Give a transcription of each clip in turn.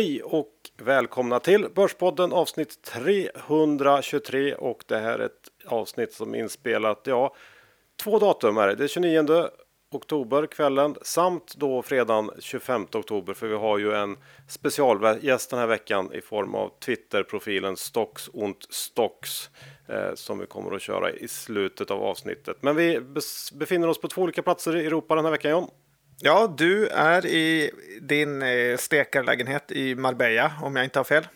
Hej och välkomna till Börspodden avsnitt 323 och det här är ett avsnitt som är inspelat, ja, två datum är det. Det är 29 oktober kvällen samt då fredagen 25 oktober för vi har ju en specialgäst den här veckan i form av Twitterprofilen Stocks und Stocks eh, som vi kommer att köra i slutet av avsnittet. Men vi befinner oss på två olika platser i Europa den här veckan John. Ja, du är i din eh, stekarlägenhet i Marbella, om jag inte har fel.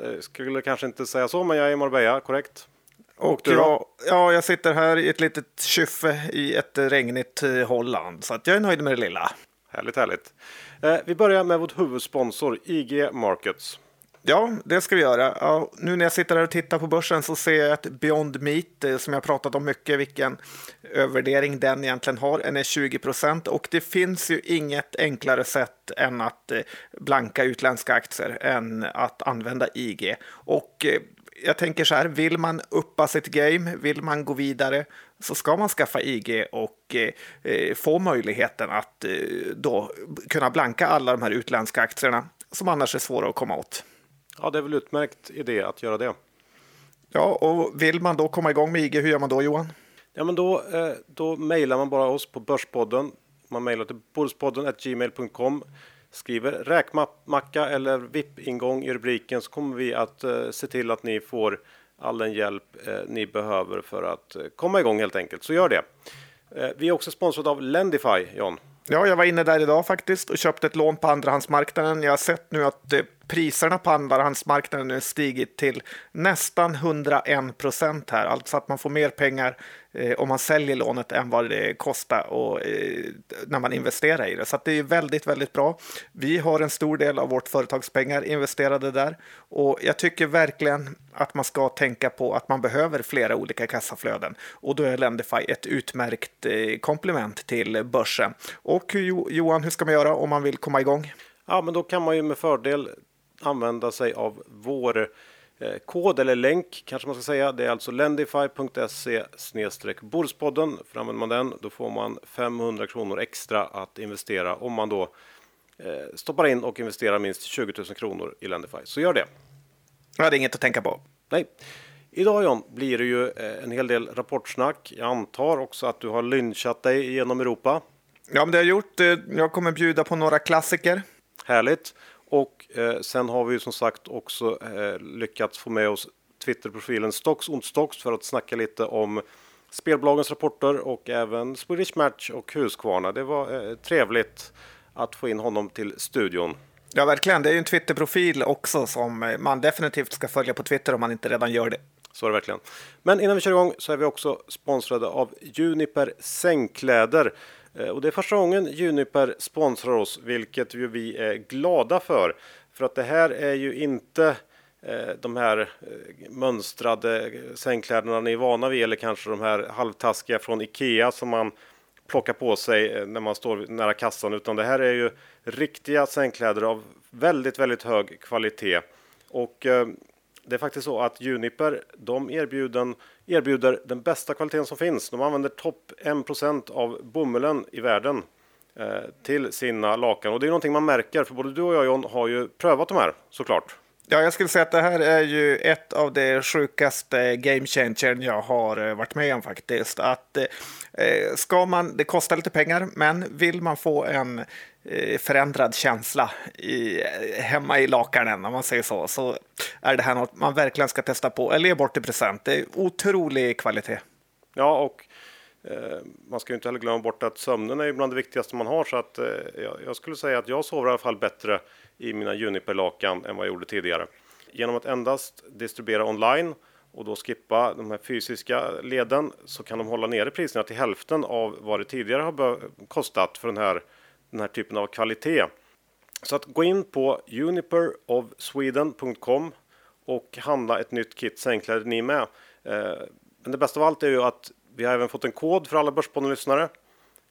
Jag skulle kanske inte säga så, men jag är i Marbella, korrekt. Och, och du jag, ja, jag sitter här i ett litet kyffe i ett regnigt eh, Holland, så att jag är nöjd med det lilla. Härligt, härligt. Eh, vi börjar med vår huvudsponsor IG Markets. Ja, det ska vi göra. Ja, nu när jag sitter här och tittar på börsen så ser jag att Beyond Meat, eh, som jag pratat om mycket, vilken övervärdering den egentligen har, den är 20 procent. Och det finns ju inget enklare sätt än att eh, blanka utländska aktier än att använda IG. Och eh, jag tänker så här, vill man uppa sitt game, vill man gå vidare, så ska man skaffa IG och eh, få möjligheten att eh, då kunna blanka alla de här utländska aktierna som annars är svåra att komma åt. Ja, det är väl utmärkt idé att göra det. Ja, och vill man då komma igång med IG, hur gör man då Johan? Ja, men då, eh, då mejlar man bara oss på Börspodden. Man mejlar till börspodden gmail.com skriver räkmacka eller VIP-ingång i rubriken så kommer vi att eh, se till att ni får all den hjälp eh, ni behöver för att komma igång helt enkelt. Så gör det. Vi är också sponsrade av Lendify, John. Ja, jag var inne där idag faktiskt och köpte ett lån på andrahandsmarknaden. Jag har sett nu att priserna på andrahandsmarknaden nu stigit till nästan 101 procent här, alltså att man får mer pengar eh, om man säljer lånet än vad det kostar och, eh, när man investerar i det. Så det är väldigt, väldigt bra. Vi har en stor del av vårt företagspengar investerade där och jag tycker verkligen att man ska tänka på att man behöver flera olika kassaflöden och då är Lendify ett utmärkt eh, komplement till börsen. Och Johan, hur ska man göra om man vill komma igång? Ja, men då kan man ju med fördel använda sig av vår eh, kod eller länk kanske man ska säga. Det är alltså lendify.se Borspodden. För använder man den då får man 500 kronor extra att investera om man då eh, stoppar in och investerar minst 20 000 kronor i Lendify. Så gör det. Ja, det är inget att tänka på. Nej. Idag John blir det ju eh, en hel del rapportsnack. Jag antar också att du har lynchat dig genom Europa. Ja, men det har jag gjort. Jag kommer bjuda på några klassiker. Härligt. Och eh, sen har vi ju som sagt också eh, lyckats få med oss Twitterprofilen Stocks und Stocks för att snacka lite om spelbolagens rapporter och även Swedish Match och Husqvarna. Det var eh, trevligt att få in honom till studion. Ja, verkligen. Det är ju en Twitterprofil också som man definitivt ska följa på Twitter om man inte redan gör det. Så är det verkligen. Men innan vi kör igång så är vi också sponsrade av Juniper sängkläder. Eh, och det är första gången Juniper sponsrar oss, vilket ju vi är glada för. För att det här är ju inte eh, de här eh, mönstrade sängkläderna ni är vana vid eller kanske de här halvtaskiga från Ikea som man plockar på sig när man står nära kassan utan det här är ju riktiga sängkläder av väldigt, väldigt hög kvalitet. Och det är faktiskt så att Juniper de erbjuder, erbjuder den bästa kvaliteten som finns. De använder topp 1 av bomullen i världen eh, till sina lakan och det är någonting man märker för både du och jag John har ju prövat de här såklart. Ja, jag skulle säga att det här är ju ett av de sjukaste game changern jag har eh, varit med om faktiskt. Att eh, eh, ska man, det kostar lite pengar, men vill man få en eh, Eh, förändrad känsla i, hemma i lakanen, om man säger så, så är det här något man verkligen ska testa på eller ge bort i present. Det är otrolig kvalitet. Ja, och eh, man ska ju inte heller glömma bort att sömnen är bland det viktigaste man har, så att eh, jag skulle säga att jag sover i alla fall bättre i mina Juniper-lakan än vad jag gjorde tidigare. Genom att endast distribuera online och då skippa de här fysiska leden så kan de hålla nere priserna till hälften av vad det tidigare har kostat för den här, den här typen av kvalitet. Så att gå in på uniperofsweden.com och handla ett nytt kit sängkläder ni med. Eh, men det bästa av allt är ju att vi har även fått en kod för alla Börspodden-lyssnare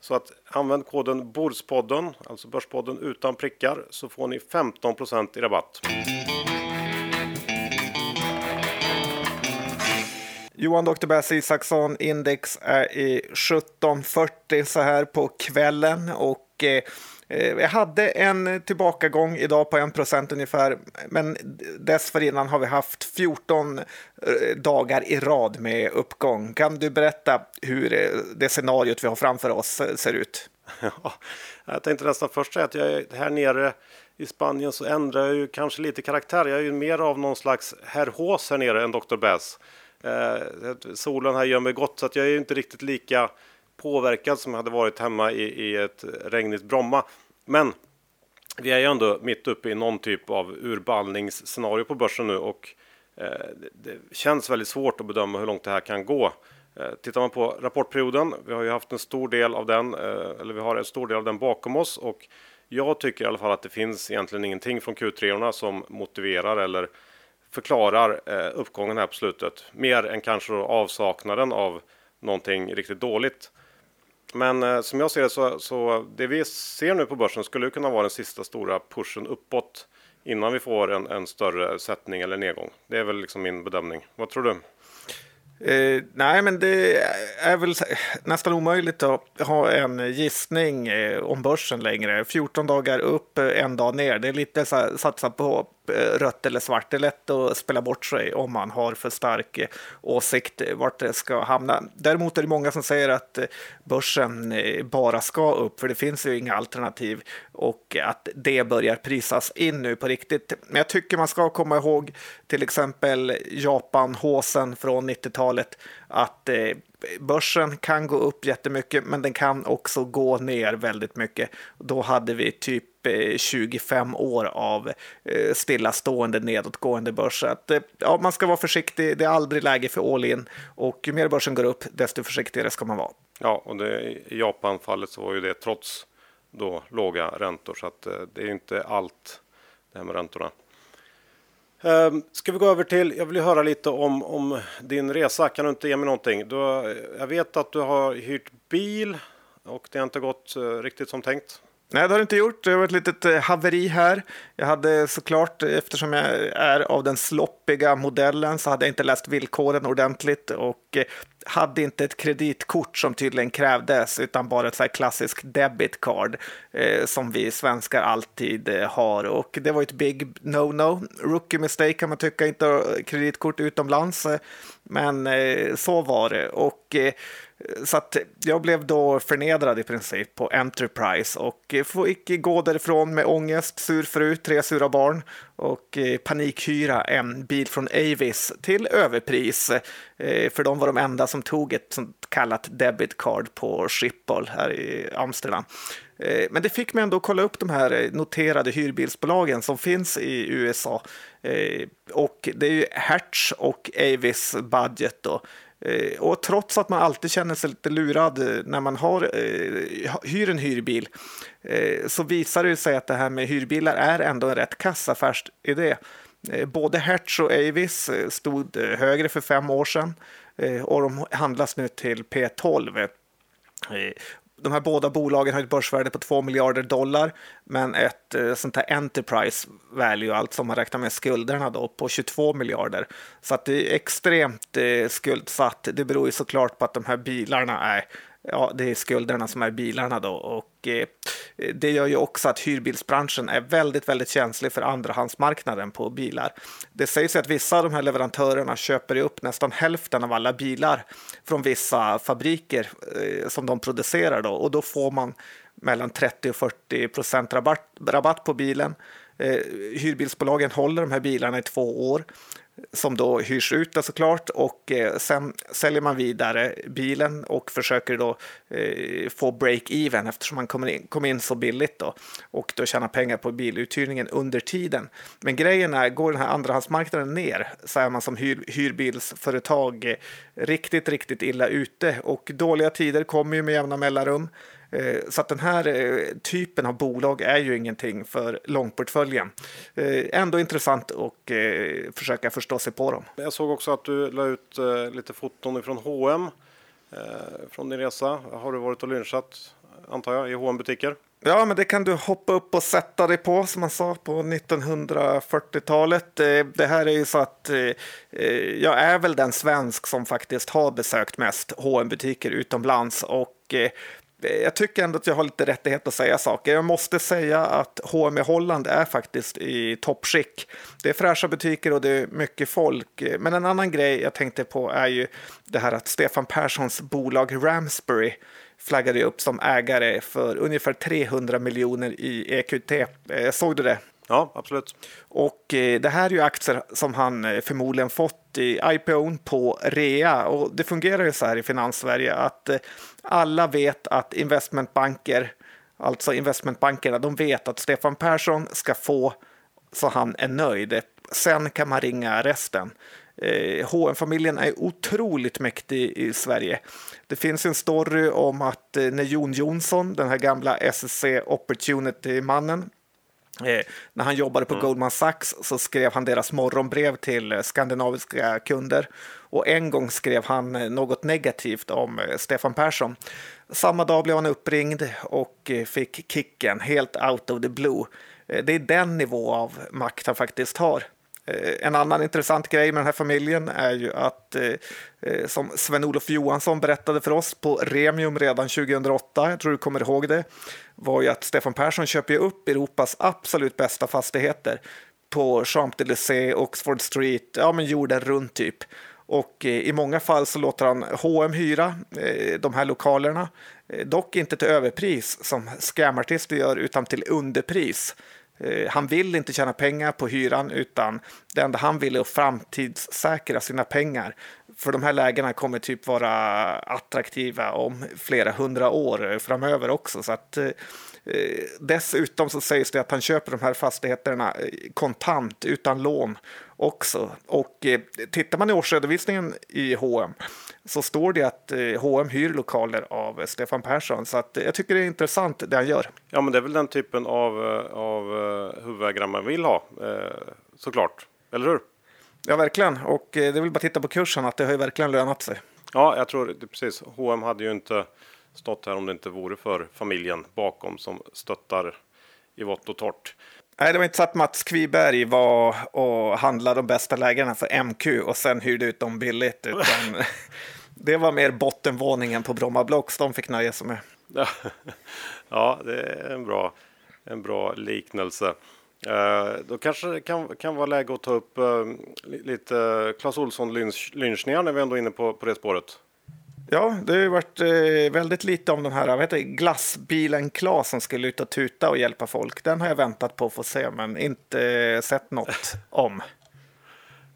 så att använd koden Bordspodden, alltså Börspodden utan prickar, så får ni 15 i rabatt. Johan Dr. Bass Isaksson, index är i 1740 så här på kvällen och Eh, eh, jag hade en tillbakagång idag på 1 procent ungefär, men dessförinnan har vi haft 14 eh, dagar i rad med uppgång. Kan du berätta hur det scenariot vi har framför oss ser ut? Ja, jag tänkte nästan först säga att jag är här nere i Spanien så ändrar jag ju kanske lite karaktär. Jag är ju mer av någon slags herr Hås här nere än Dr. Bass. Eh, solen här gör mig gott så att jag är ju inte riktigt lika påverkad som jag hade varit hemma i, i ett regnigt Bromma. Men vi är ju ändå mitt uppe i någon typ av urballningsscenario på börsen nu och eh, det känns väldigt svårt att bedöma hur långt det här kan gå. Eh, tittar man på rapportperioden, vi har ju haft en stor del av den, eh, eller vi har en stor del av den bakom oss och jag tycker i alla fall att det finns egentligen ingenting från Q3 som motiverar eller förklarar eh, uppgången här på slutet. Mer än kanske avsaknaden av någonting riktigt dåligt. Men eh, som jag ser det så, så det vi ser nu på börsen skulle kunna vara den sista stora pushen uppåt innan vi får en, en större sättning eller nedgång. Det är väl liksom min bedömning. Vad tror du? Eh, nej, men det är väl nästan omöjligt att ha en gissning eh, om börsen längre. 14 dagar upp, eh, en dag ner. Det är lite så här, satsa på Eh, rött eller svart. Det är lätt att spela bort sig om man har för stark eh, åsikt vart det ska hamna. Däremot är det många som säger att eh, börsen bara ska upp, för det finns ju inga alternativ och att det börjar prisas in nu på riktigt. Men jag tycker man ska komma ihåg till exempel Japan-håsen från 90-talet att börsen kan gå upp jättemycket, men den kan också gå ner väldigt mycket. Då hade vi typ 25 eh, år av eh, stillastående nedåtgående börs. Så att, eh, ja, man ska vara försiktig. Det är aldrig läge för all in och ju mer börsen går upp, desto försiktigare ska man vara. Ja, och det, i Japan-fallet så var ju det trots då låga räntor, så att det är inte allt det här med räntorna. Ehm, ska vi gå över till, jag vill ju höra lite om, om din resa. Kan du inte ge mig någonting? Du, jag vet att du har hyrt bil och det har inte gått riktigt som tänkt. Nej, det har det inte gjort. Det var ett litet eh, haveri här. Jag hade såklart, eftersom jag är av den sloppiga modellen, så hade jag inte läst villkoren ordentligt och eh, hade inte ett kreditkort som tydligen krävdes, utan bara ett så klassiskt debit card eh, som vi svenskar alltid eh, har. Och det var ett big no-no. Rookie mistake kan man tycka, inte ha kreditkort utomlands. Men eh, så var det. Och så att jag blev då förnedrad i princip på Enterprise och fick gå därifrån med ångest, sur fru, tre sura barn och eh, panikhyra en bil från Avis till överpris. Eh, för de var de enda som tog ett sånt kallat debit card på Schiphol här i Amsterdam. Eh, men det fick mig ändå att kolla upp de här noterade hyrbilsbolagen som finns i USA. Och det är ju Hertz och Avis Budget då. Eh, och trots att man alltid känner sig lite lurad eh, när man har, eh, hyr en hyrbil så visar det sig att det här med hyrbilar är ändå en rätt kassaffärsidé. Både Hertz och Avis stod högre för fem år sedan och de handlas nu till P12 de här båda bolagen har ett börsvärde på 2 miljarder dollar, men ett eh, sånt här enterprise value, alltså om man räknar med skulderna då, på 22 miljarder. Så att det är extremt eh, skuldsatt. Det beror ju såklart på att de här bilarna är ja, det är skulderna som är bilarna då och eh, det gör ju också att hyrbilsbranschen är väldigt, väldigt känslig för andrahandsmarknaden på bilar. Det sägs att vissa av de här leverantörerna köper upp nästan hälften av alla bilar från vissa fabriker eh, som de producerar då och då får man mellan 30 och 40 procent rabatt, rabatt på bilen. Eh, hyrbilsbolagen håller de här bilarna i två år som då hyrs ut såklart och eh, sen säljer man vidare bilen och försöker då eh, få break-even eftersom man kommer in, kom in så billigt då och då tjänar pengar på biluthyrningen under tiden. Men grejen är, går den här andrahandsmarknaden ner så är man som hyr, hyrbilsföretag eh, riktigt, riktigt illa ute och dåliga tider kommer ju med jämna mellanrum. Eh, så att den här eh, typen av bolag är ju ingenting för långportföljen. Eh, ändå intressant att försöka förstå sig på dem. Jag såg också att du la ut lite foton från H&M från din resa. Har du varit och lynchat antar jag i hm butiker Ja, men det kan du hoppa upp och sätta dig på som man sa på 1940-talet. Det här är ju så att jag är väl den svensk som faktiskt har besökt mest hm butiker utomlands och jag tycker ändå att jag har lite rättighet att säga saker. Jag måste säga att H&M i Holland är faktiskt i toppskick. Det är fräscha butiker och det är mycket folk. Men en annan grej jag tänkte på är ju det här att Stefan Perssons bolag Ramsbury flaggade upp som ägare för ungefär 300 miljoner i EQT. Eh, såg du det? Ja, absolut. Och eh, det här är ju aktier som han eh, förmodligen fått i IPO på rea. Och det fungerar ju så här i Finanssverige att alla vet att investmentbanker, alltså investmentbankerna, de vet att Stefan Persson ska få så han är nöjd. Sen kan man ringa resten. Eh, hm familjen är otroligt mäktig i Sverige. Det finns en story om att eh, när Jon Jonsson, den här gamla SSC Opportunity-mannen, Eh, när han jobbade på mm. Goldman Sachs så skrev han deras morgonbrev till eh, skandinaviska kunder. Och en gång skrev han eh, något negativt om eh, Stefan Persson. Samma dag blev han uppringd och fick kicken helt out of the blue. Det är den nivå av makt han faktiskt har. Eh, en annan intressant grej med den här familjen är ju att, eh, eh, som Sven-Olof Johansson berättade för oss på Remium redan 2008, jag tror du kommer ihåg det, var ju att Stefan Persson köper upp Europas absolut bästa fastigheter på Champs-Élysées, Oxford Street, ja men jorden runt typ. Och i många fall så låter han H&M hyra de här lokalerna, dock inte till överpris som scamartister gör, utan till underpris. Eh, han vill inte tjäna pengar på hyran utan det enda han vill är att framtidssäkra sina pengar. För de här lägena kommer typ vara attraktiva om flera hundra år framöver också. Så att, eh, eh, dessutom så sägs det att han köper de här fastigheterna kontant utan lån också. Och eh, tittar man i årsredovisningen i H&M så står det att H&M hyr lokaler av Stefan Persson. Så att, jag tycker det är intressant det han gör. Ja, men det är väl den typen av, av huvudägare man vill ha, såklart. Eller hur? Ja, verkligen. Och det är väl bara att titta på kursen att det har ju verkligen lönat sig. Ja, jag tror det precis. H&M hade ju inte stått här om det inte vore för familjen bakom som stöttar i vått och torrt. Nej, det var inte så att Mats Kviberg var och handlade de bästa lägena för MQ och sen hyrde ut dem billigt. Utan det var mer bottenvåningen på Bromma Blocks de fick nöja sig med. Ja, det är en bra, en bra liknelse. Uh, då kanske det kan, kan vara läge att ta upp uh, lite Clas Ohlson-lynchningar när vi ändå är inne på, på det spåret. Ja, det har varit eh, väldigt lite om den här vad heter, glassbilen Klas som skulle ut och tuta och hjälpa folk. Den har jag väntat på att få se, men inte sett något om.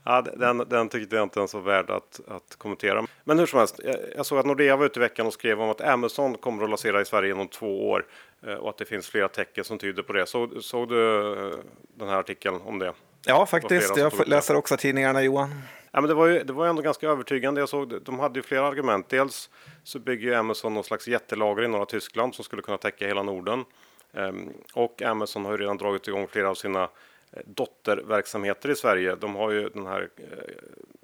Ja, den, den tyckte jag inte ens var värd att, att kommentera. Men hur som helst, jag, jag såg att Nordea var ute i veckan och skrev om att Amazon kommer att lansera i Sverige inom två år eh, och att det finns flera tecken som tyder på det. Så, såg du eh, den här artikeln om det? Ja, faktiskt. Jag läser också tidningarna, Johan. Ja, men det, var ju, det var ändå ganska övertygande. Jag såg, de hade ju flera argument. Dels så bygger ju Amazon någon slags jättelager i norra Tyskland som skulle kunna täcka hela Norden. Um, och Amazon har ju redan dragit igång flera av sina eh, dotterverksamheter i Sverige. De har ju den här, eh,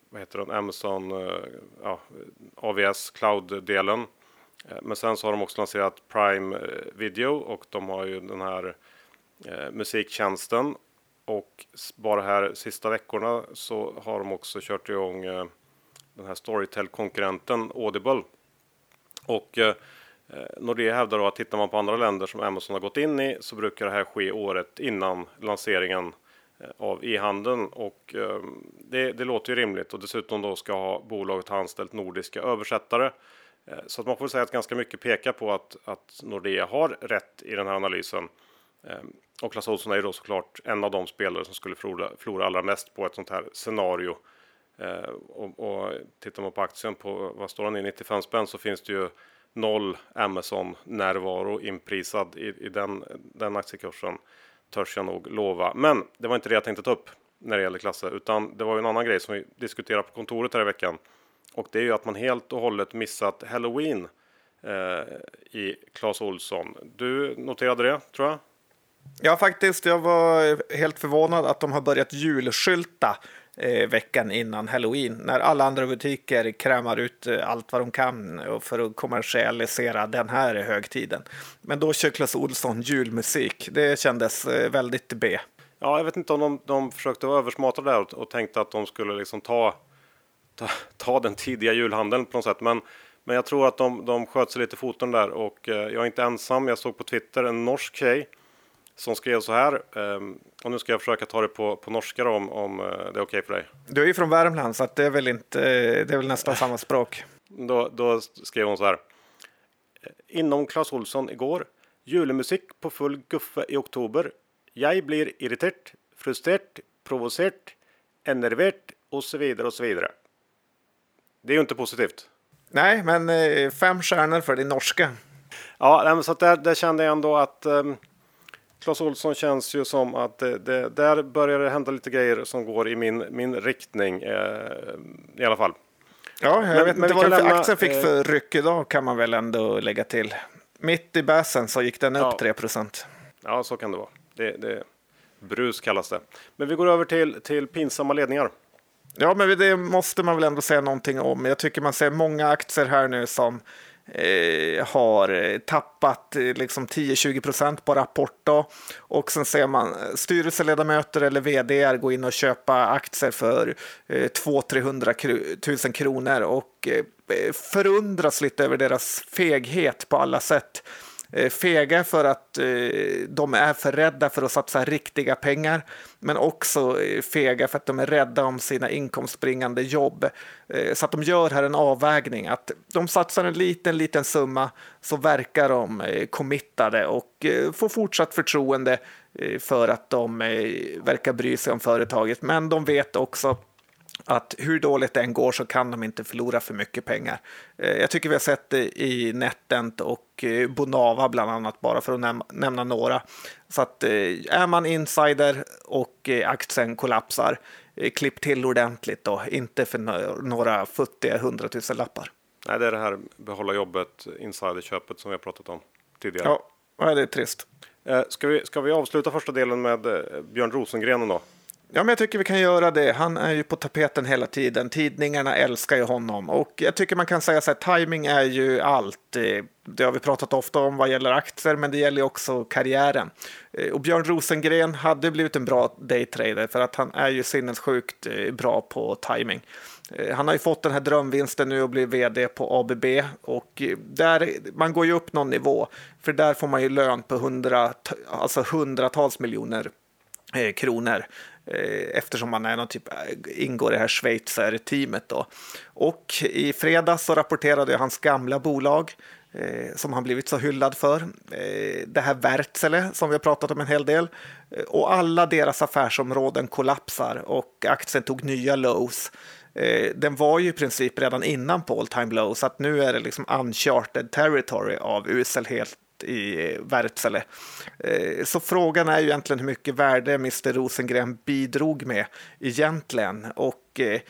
vad heter den, Amazon eh, ja, AVS Cloud-delen. Ehm, men sen så har de också lanserat Prime Video och de har ju den här musiktjänsten och bara här sista veckorna så har de också kört igång eh, den här Storytel-konkurrenten Audible. Och eh, eh, Nordea hävdar då att tittar man på andra länder som Amazon har gått in i så brukar det här ske året innan lanseringen eh, av e-handeln och eh, det, det, låter ju rimligt och dessutom då ska ha bolaget ha anställt nordiska översättare. Eh, så att man får säga att ganska mycket pekar på att, att Nordea har rätt i den här analysen. Eh, och Clas Ohlson är ju då såklart en av de spelare som skulle förlora, förlora allra mest på ett sånt här scenario. Eh, och, och tittar man på aktien på, vad står den i, 95 spänn så finns det ju noll Amazon-närvaro inprisad i, i den, den aktiekursen. Törs jag nog lova. Men det var inte det jag tänkte ta upp när det gäller klasser, utan det var ju en annan grej som vi diskuterade på kontoret här i veckan. Och det är ju att man helt och hållet missat Halloween eh, i Clas Olsson. Du noterade det, tror jag? Ja, faktiskt. Jag var helt förvånad att de har börjat julskylta eh, veckan innan halloween när alla andra butiker krämar ut eh, allt vad de kan eh, för att kommersialisera den här högtiden. Men då kör Clas Ohlson julmusik. Det kändes eh, väldigt B. Ja, jag vet inte om de, de försökte vara översmarta där och, och tänkte att de skulle liksom ta, ta, ta den tidiga julhandeln på något sätt. Men Men jag tror att de, de sköt sig lite i foten där och eh, jag är inte ensam. Jag såg på Twitter en norsk tjej som skrev så här. ehm, och nu ska jag försöka ta det på, på norska då, om, om eh, det är okej för dig. Du är ju från Värmland så att det är väl inte, det är väl nästan samma språk. Då, då skrev hon så här. Inom Clas Olsson igår. Julemusik på full guffe i oktober. Jag blir irritert, frustrerat, provocerat, enervert och så vidare och så vidare. Det är ju inte positivt. Nej, men eh, fem stjärnor för din norska. Ja, så där, där kände jag ändå att um, Clas Olsson känns ju som att det, det, där börjar det hända lite grejer som går i min, min riktning eh, i alla fall. Ja, jag Men- vet inte vad det för lämna, aktien fick eh, för ryck idag kan man väl ändå lägga till. Mitt i bäsen så gick den upp Ja. 3 procent. Ja, så kan det vara. Det, det, brus kallas det. Men vi går över till, till pinsamma ledningar. Ja, men det måste man väl ändå säga någonting om. Jag tycker man ser många aktier här nu som eh, har eh, tappat eh, liksom 10-20 procent på rapport. Då. Och sen ser man styrelseledamöter eller vd gå in och köpa aktier för eh, 200-300 000 kronor och eh, eh, förundras lite över deras feghet på alla sätt. Eh, fega för att eh, de är för rädda för att satsa riktiga pengar, men också eh, fega för att de är rädda om sina inkomstbringande jobb. Så att de gör här en avvägning, att de satsar en liten, liten summa så verkar de committade och får fortsatt förtroende för att de verkar bry sig om företaget. Men de vet också att hur dåligt det än går så kan de inte förlora för mycket pengar. Eh, Jag tycker vi har sett det i NetEnt och eh, Bonava bland annat, bara för att näm- nämna några. Så att eh, är man insider och aktien kollapsar, klipp till ordentligt då, inte för nå- några futtiga hundratusen lappar. Nej, det är det här behålla jobbet, insiderköpet som vi har pratat om tidigare. Ja, det är trist. Ska, vi, ska vi avsluta första delen med Björn Rosengren då? Ja, men jag tycker vi kan göra det. Han är ju på tapeten hela tiden. Tidningarna älskar ju honom och jag tycker man kan säga så här, timing är ju allt. Eh, det har vi pratat ofta om vad gäller aktier, men det gäller också karriären. Eh, och Björn Rosengren hade blivit en bra daytrader för att han är ju sinnessjukt eh, bra på timing. Han har ju fått den här drömvinsten nu och blir vd på ABB och där, man går ju upp någon nivå för där får man ju lön på hundra, alltså hundratals miljoner kronor Eh, eftersom man är någon typ, eh, ingår i det här Schweizer-teamet. Då. Och i fredags så rapporterade hans gamla bolag eh, som han blivit så hyllad för, eh, det här Wärtsilä som vi har pratat om en hel del. Eh, och alla deras affärsområden kollapsar och aktien tog nya lows. Eh, den var ju i princip redan innan på all time low så att nu är det liksom uncharted territory av uselhet i eh, Wärtsilä. Eh, så frågan är ju egentligen hur mycket värde Mr Rosengren bidrog med egentligen och eh,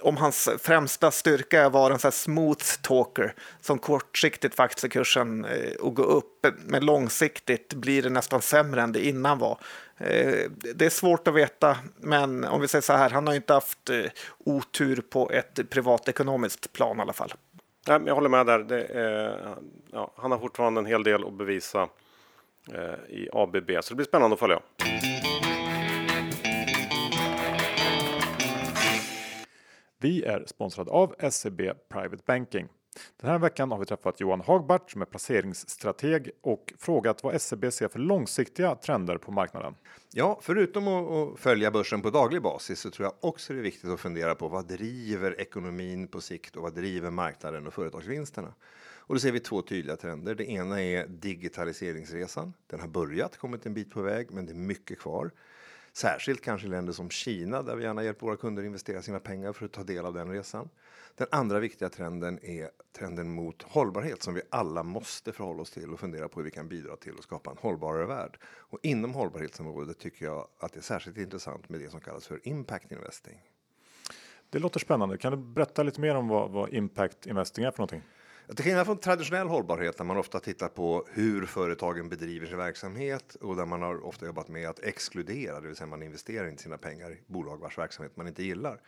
om hans främsta styrka var en sån här smooth talker som kortsiktigt får aktiekursen eh, att gå upp men långsiktigt blir det nästan sämre än det innan var. Det är svårt att veta, men om vi säger så här, han har inte haft otur på ett privatekonomiskt plan i alla fall. Nej, men jag håller med där. Det är, ja, han har fortfarande en hel del att bevisa eh, i ABB, så det blir spännande att följa. Vi är sponsrade av SEB Private Banking. Den här veckan har vi träffat Johan Hagbart som är placeringsstrateg och frågat vad SEB ser för långsiktiga trender på marknaden. Ja, förutom att, följa börsen på daglig basis så tror jag också det är viktigt att fundera på vad driver ekonomin på sikt och vad driver marknaden och företagsvinsterna. Och då ser vi två tydliga trender. Det ena är digitaliseringsresan. Den har börjat, kommit en bit på väg, men det är mycket kvar. Särskilt kanske i länder som Kina där vi gärna hjälper våra kunder investera sina pengar för att ta del av den resan. Den andra viktiga trenden är trenden mot hållbarhet som vi alla måste förhålla oss till och fundera på hur vi kan bidra till att skapa en hållbarare värld. Och inom hållbarhetsområdet tycker jag att det är särskilt intressant med det som kallas för impact investing. Det låter spännande. Kan du berätta lite mer om vad, vad impact investing är för någonting? Till skillnad från traditionell hållbarhet där man ofta tittar på hur företagen bedriver sin verksamhet och där man har ofta jobbat med att exkludera, det vill säga man investerar inte sina pengar i bolag vars verksamhet man inte gillar.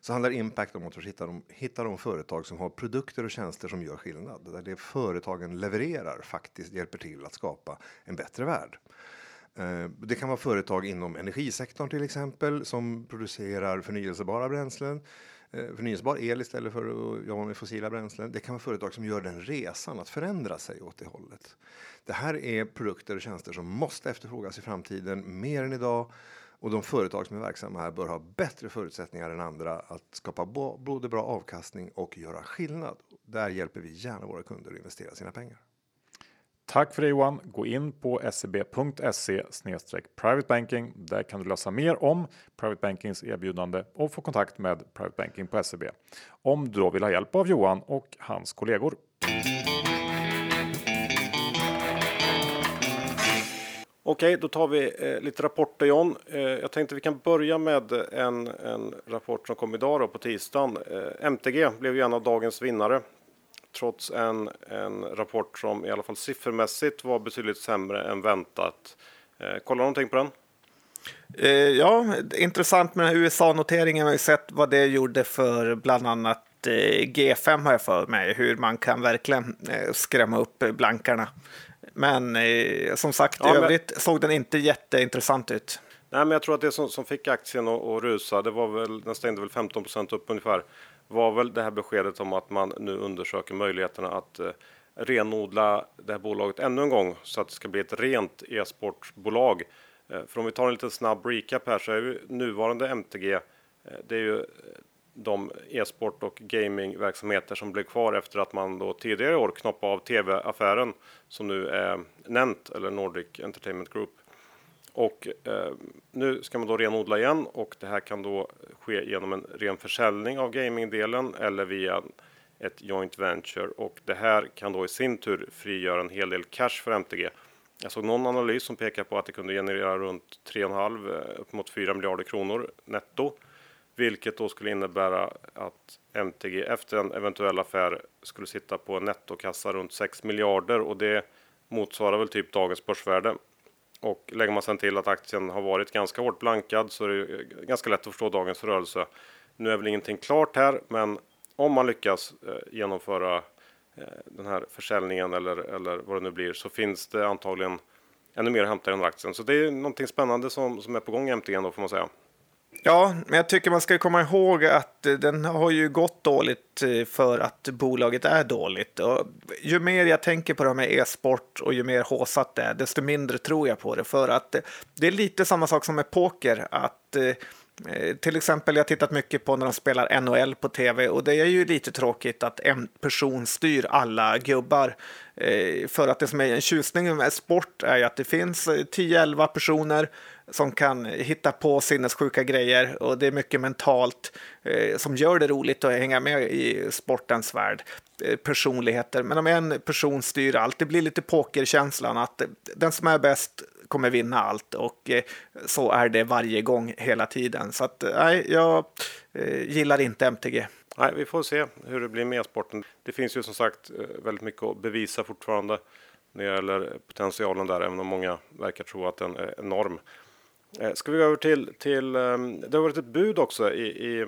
Så handlar impact om att hitta de, hitta de företag som har produkter och tjänster som gör skillnad. Där det företagen levererar faktiskt hjälper till att skapa en bättre värld. Eh, det kan vara företag inom energisektorn till exempel som producerar förnyelsebara bränslen. Eh, förnyelsebar el istället för att jobba med fossila bränslen. Det kan vara företag som gör den resan att förändra sig åt det hållet. Det här är produkter och tjänster som måste efterfrågas i framtiden mer än idag och de företag som är verksamma här bör ha bättre förutsättningar än andra att skapa både bra avkastning och göra skillnad. Där hjälper vi gärna våra kunder att investera sina pengar. Tack för det Johan. Gå in på seb.se private banking. Där kan du läsa mer om private bankings erbjudande och få kontakt med private banking på SEB. Om du då vill ha hjälp av Johan och hans kollegor. Okej, då tar vi eh, lite rapporter John. Eh, jag tänkte vi kan börja med en, en rapport som kom idag då, på tisdagen. Eh, MTG blev ju en av dagens vinnare trots en, en rapport som i alla fall siffermässigt var betydligt sämre än väntat. Eh, kolla någonting på den? Eh, ja, intressant med USA-noteringen. har ju sett vad det gjorde för bland annat eh, G5 har jag för mig, hur man kan verkligen eh, skrämma upp blankarna. Men eh, som sagt, ja, i övrigt såg den inte jätteintressant ut. Nej, men jag tror att det som, som fick aktien att rusa, det var väl, den stängde väl 15% upp ungefär var väl det här beskedet om att man nu undersöker möjligheterna att eh, renodla det här bolaget ännu en gång så att det ska bli ett rent e-sportbolag. Eh, för om vi tar en liten snabb recap här så är ju nuvarande MTG, eh, det är ju eh, de e-sport och gamingverksamheter som blev kvar efter att man då tidigare i år knoppade av tv-affären som nu är eh, Nent eller Nordic Entertainment Group. Och eh, nu ska man då renodla igen och det här kan då ske genom en ren försäljning av gamingdelen eller via ett joint venture och det här kan då i sin tur frigöra en hel del cash för MTG. Jag såg någon analys som pekar på att det kunde generera runt 3,5 eh, upp mot 4 miljarder kronor netto, vilket då skulle innebära att MTG efter en eventuell affär skulle sitta på en nettokassa runt 6 miljarder och det motsvarar väl typ dagens börsvärde. Och lägger man sen till att aktien har varit ganska hårt blankad så är det ganska lätt att förstå dagens rörelse. Nu är väl ingenting klart här, men om man lyckas eh, genomföra eh, den här försäljningen eller, eller vad det nu blir så finns det antagligen ännu mer att hämta i den här aktien. Så det är någonting spännande som, som är på gång i då får man säga. Ja, men jag tycker man ska komma ihåg att eh, den har ju gått dåligt eh, för att bolaget är dåligt. Och ju mer jag tänker på det här med e-sport och ju mer håsat det är, desto mindre tror jag på det. För att eh, det är lite samma sak som med poker. att till exempel, jag har tittat mycket på när de spelar NHL på tv och det är ju lite tråkigt att en person styr alla gubbar. För att det som är en tjusning med sport är ju att det finns 10-11 personer som kan hitta på sinnessjuka grejer och det är mycket mentalt eh, som gör det roligt att hänga med i sportens värld. Eh, personligheter, men om en person styr allt, det blir lite pokerkänslan att eh, den som är bäst kommer vinna allt och eh, så är det varje gång hela tiden. Så att eh, nej, jag eh, gillar inte MTG. Nej, vi får se hur det blir med sporten. Det finns ju som sagt eh, väldigt mycket att bevisa fortfarande när det gäller potentialen där, även om många verkar tro att den är enorm. Eh, ska vi gå över till, till ehm, det har varit ett bud också i, i,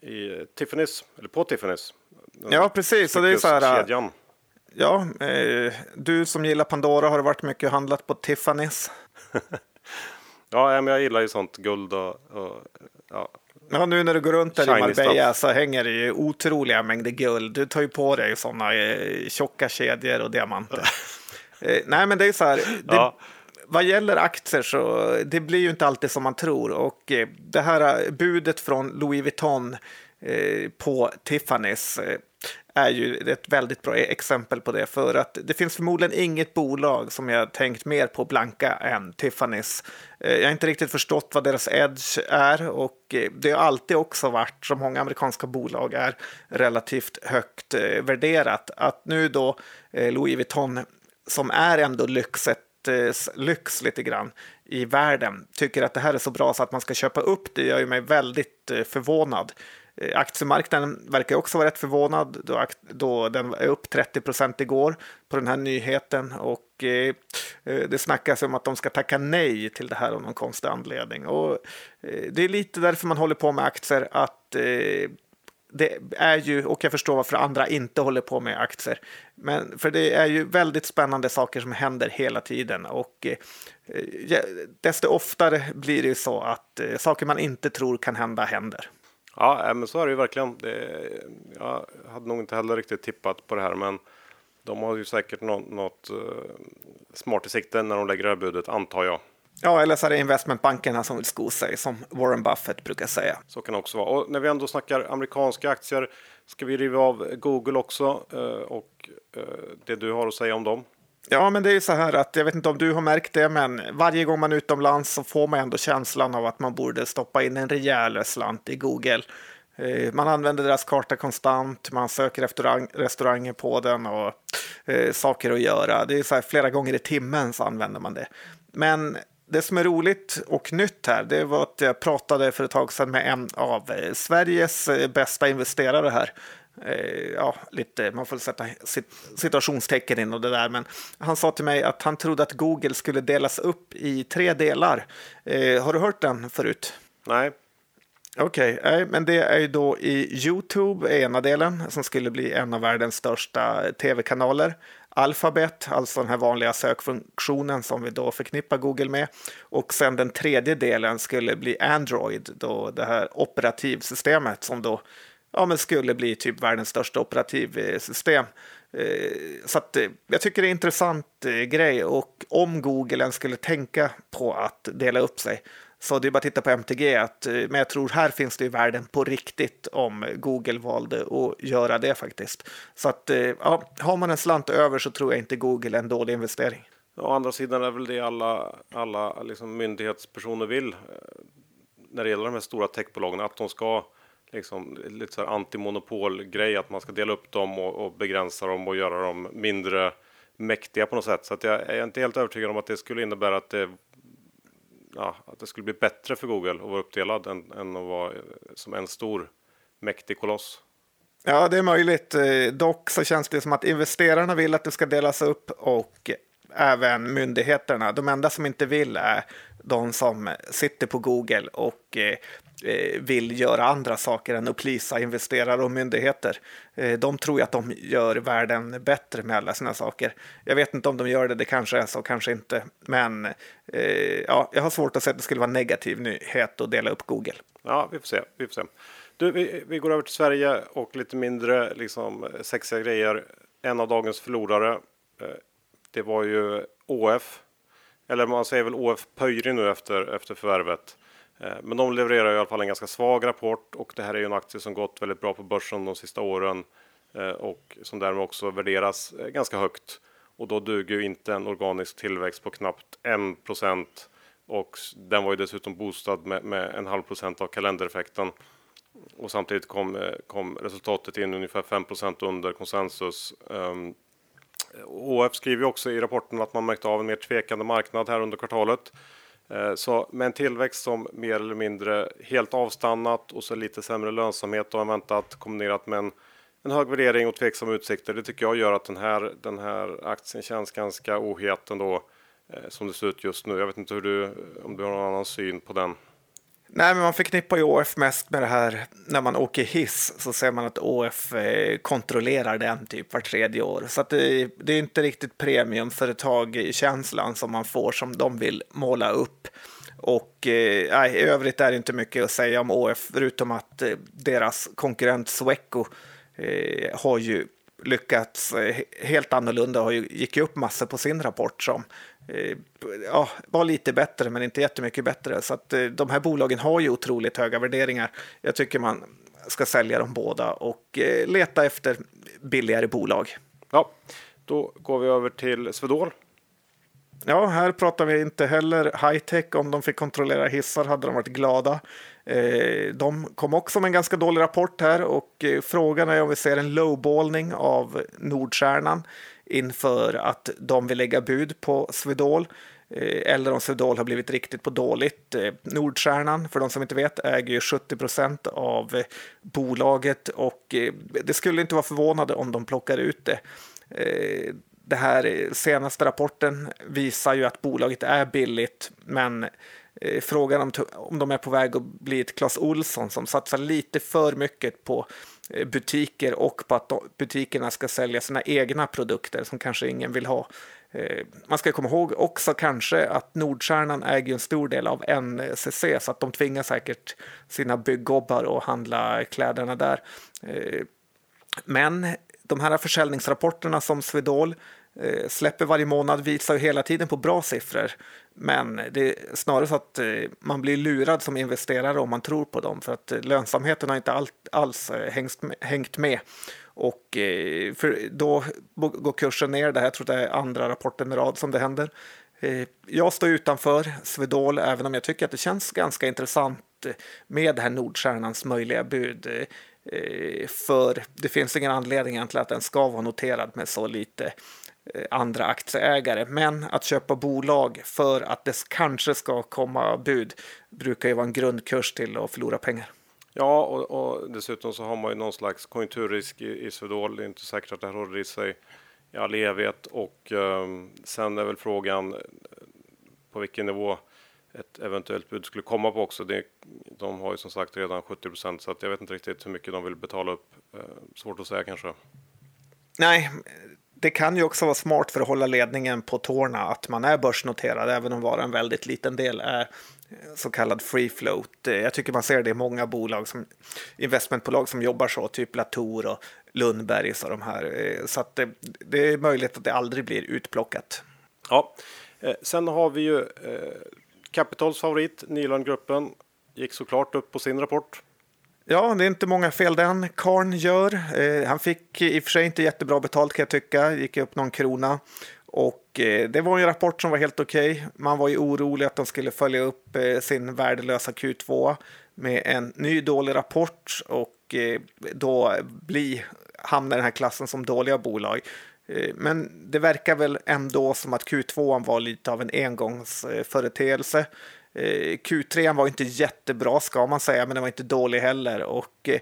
i Tiffany's, eller på Tiffany's. Ja, precis. Och det är så här, kedjan. Ja, eh, du som gillar Pandora har det varit mycket handlat på Tiffany's. ja, men jag gillar ju sånt guld och, och ja. Ja, nu när du går runt där i Marbella så hänger det ju otroliga mängder guld. Du tar ju på dig sådana eh, tjocka kedjor och diamanter. eh, nej, men det är så här. Det, ja vad gäller aktier så det blir ju inte alltid som man tror och eh, det här eh, budet från Louis Vuitton eh, på Tiffany's är ju ett väldigt bra e- exempel på det för att det finns förmodligen inget bolag som jag tänkt mer på blanka än Tiffany's. Jag har inte riktigt förstått vad deras edge är och det har alltid också varit, som många amerikanska bolag är, relativt högt värderat. Att nu då Louis Vuitton som är ändå lyxet Eh, lyx lite grann i världen tycker att det här är så bra så att man ska köpa upp det gör ju mig väldigt eh, förvånad. Eh, aktiemarknaden verkar också vara rätt förvånad då, då den är upp 30 procent igår på den här nyheten och eh, eh, det snackas om att de ska tacka nej till det här av någon konstig anledning. Och, eh, det är lite därför man håller på med aktier, att eh, det är ju, och jag förstår varför andra inte håller på med aktier, men för det är ju väldigt spännande saker som händer hela tiden och eh, desto oftare blir det ju så att eh, saker man inte tror kan hända händer. Ja, eh, men så är det ju verkligen. Det, jag hade nog inte heller riktigt tippat på det här, men de har ju säkert något, något smart i sikte när de lägger det här budet, antar jag. Ja, eller så är det investmentbankerna som vill sko sig, som Warren Buffett brukar säga. Så kan det också vara. Och när vi ändå snackar amerikanska aktier ska vi riva av Google också uh, och uh, det du har att säga om dem. Ja, men det är ju så här att jag vet inte om du har märkt det, men varje gång man är utomlands så får man ändå känslan av att man borde stoppa in en rejäl slant i Google. Eh, man använder deras karta konstant, man söker efter restauranger på den och eh, saker att göra. Det är så här, flera gånger i timmen så använder man det. Men det som är roligt och nytt här, det var att jag pratade för ett tag sedan med en av eh, Sveriges eh, bästa investerare här. Eh, ja, lite, man får sätta situationstecken in och det där, men han sa till mig att han trodde att Google skulle delas upp i tre delar. Har du hört den förut? Nej. Okej, okay, men det är ju då i Youtube, ena delen, som skulle bli en av världens största tv-kanaler. Alphabet, alltså den här vanliga sökfunktionen som vi då förknippar Google med. Och sen den tredje delen skulle bli Android, då det här operativsystemet som då ja, men skulle bli typ världens största operativsystem. Eh, så att, eh, jag tycker det är en intressant eh, grej och om Google skulle tänka på att dela upp sig så det är bara att titta på MTG. Att, eh, men jag tror här finns det i världen på riktigt om Google valde att göra det faktiskt. Så att eh, ja, har man en slant över så tror jag inte Google är en dålig investering. Å andra sidan är väl det alla, alla liksom myndighetspersoner vill eh, när det gäller de här stora techbolagen, att de ska liksom, lite så här antimonopolgrej, att man ska dela upp dem och, och, begränsa dem och göra dem mindre mäktiga på något sätt. Så att jag är inte helt övertygad om att det skulle innebära att det, ja, att det skulle bli bättre för Google att vara uppdelad än, än att vara eh, som en stor mäktig koloss. Ja, det är möjligt. Eh, dock så känns det som att investerarna vill att det ska delas upp och även myndigheterna. De enda som inte vill är de som sitter på Google och eh, Eh, vill göra andra saker än att plisa investerare och myndigheter. Eh, de tror att de gör världen bättre med alla sina saker. Jag vet inte om de gör det, det kanske är så, kanske inte. Men eh, ja, jag har svårt att se att det skulle vara negativ nyhet att dela upp Google. Ja, vi får se. Vi, får se. Du, vi, vi går över till Sverige och lite mindre liksom, sexiga grejer. En av dagens förlorare, eh, det var ju ÅF. Eller man säger väl ÅF Pöyry nu efter, efter förvärvet. Eh, men de levererar i alla fall en ganska svag rapport och det här är ju en aktie som gått väldigt bra på börsen de sista åren eh, och som därmed också värderas eh, ganska högt. Och då duger ju inte en organisk tillväxt på knappt 1% och den var ju dessutom boostad med, med en halv procent av kalendereffekten. Och samtidigt kom, kom resultatet in ungefär 5% under konsensus. Ehm, um, OF skriver också i rapporten att man märkte av en mer tvekande marknad här under kvartalet. Eh, så med en tillväxt som mer eller mindre helt avstannat och så lite sämre lönsamhet än väntat kombinerat med en, en hög värdering och tveksamma utsikter. Det tycker jag gör att den här, den här aktien känns ganska ohet ändå eh, som det ser ut just nu. Jag vet inte hur du, om du har någon annan syn på den. Nej, men man förknippar ju ÅF mest med det här när man åker hiss så ser man att ÅF eh, kontrollerar den typ var tredje år. Så att det, det är inte riktigt premiumföretag-känslan som man får som de vill måla upp. Och eh, i övrigt är det inte mycket att säga om ÅF förutom att eh, deras konkurrent Sweco eh, har ju lyckats eh, helt annorlunda och gick upp massor på sin rapport som ja, var lite bättre, men inte jättemycket bättre. Så att eh, de här bolagen har ju otroligt höga värderingar. Jag tycker man ska sälja dem båda och eh, leta efter billigare bolag. Ja, då går vi över till Swedol. Ja, här pratar vi inte heller high tech. Om de fick kontrollera hissar hade de varit glada. De kom också med en ganska dålig rapport här och frågan är om vi ser en lowballning av Nordstjärnan inför att de vill lägga bud på Swedol eh, eller om Swedol har blivit riktigt på dåligt. Eh, Nordstjärnan, för de som inte vet, äger ju 70 procent av eh, bolaget och det skulle inte vara förvånande om de plockar ut det. Det här senaste rapporten visar ju att bolaget är billigt, men frågan om, om de är på väg att bli ett Clas Olsson som satsar lite för mycket på butiker och på att butikerna ska sälja sina egna produkter som kanske ingen vill ha. Eh, man ska komma ihåg också kanske att Nordstjärnan äger en stor del av NCC så att de tvingar säkert sina bygggobbar att handla kläderna där. Eh, men de här försäljningsrapporterna som Swedol eh, släpper varje månad visar hela tiden på bra siffror. Men det är snarare så att eh, man blir lurad som investerare om man tror på dem för att eh, lönsamheten har inte alls eh, hängt med. Och för då går kursen ner. Det här tror jag är andra rapporten i rad som det händer. Jag står utanför Swedol även om jag tycker att det känns ganska intressant med det här Nordstjärnans möjliga bud. För det finns ingen anledning egentligen att den ska vara noterad med så lite andra aktieägare. Men att köpa bolag för att det kanske ska komma bud brukar ju vara en grundkurs till att förlora pengar. Ja, och, och, dessutom så har man ju någon slags konjunkturrisk i, i Swedol. Det är inte säkert att det här håller i sig i all evighet och um, sen är väl frågan eh, på vilken nivå ett eventuellt bud skulle komma på också. Det, de har ju som sagt redan 70 procent så att jag vet inte riktigt hur mycket de vill betala upp. Uh, svårt att säga kanske. Nej, det kan ju också vara smart för att hålla ledningen på tårna att man är börsnoterad, även om bara en väldigt liten del är eh, så kallad free float. Eh, jag tycker man ser det i många bolag, som investmentbolag som jobbar så, typ Latour och Lundbergs och de här. Eh, så att det, det, är möjligt att det aldrig blir utplockat. Ja, sen har vi ju eh, Capitals favorit, Nylandgruppen, gick såklart upp på sin rapport. Ja, det är inte många fel den karn gör. Eh, han fick i och för sig inte jättebra betalt kan jag tycka, gick upp någon krona. Och eh, det var en rapport som var helt okej. Okay. Man var ju orolig att de skulle följa upp eh, sin värdelösa Q2 med en ny dålig rapport och eh, då bli, hamna i den här klassen som dåliga bolag. Eh, men det verkar väl ändå som att Q2 var lite av en engångsföreteelse. Eh, Q3 var inte jättebra ska man säga, men den var inte dålig heller. Och eh,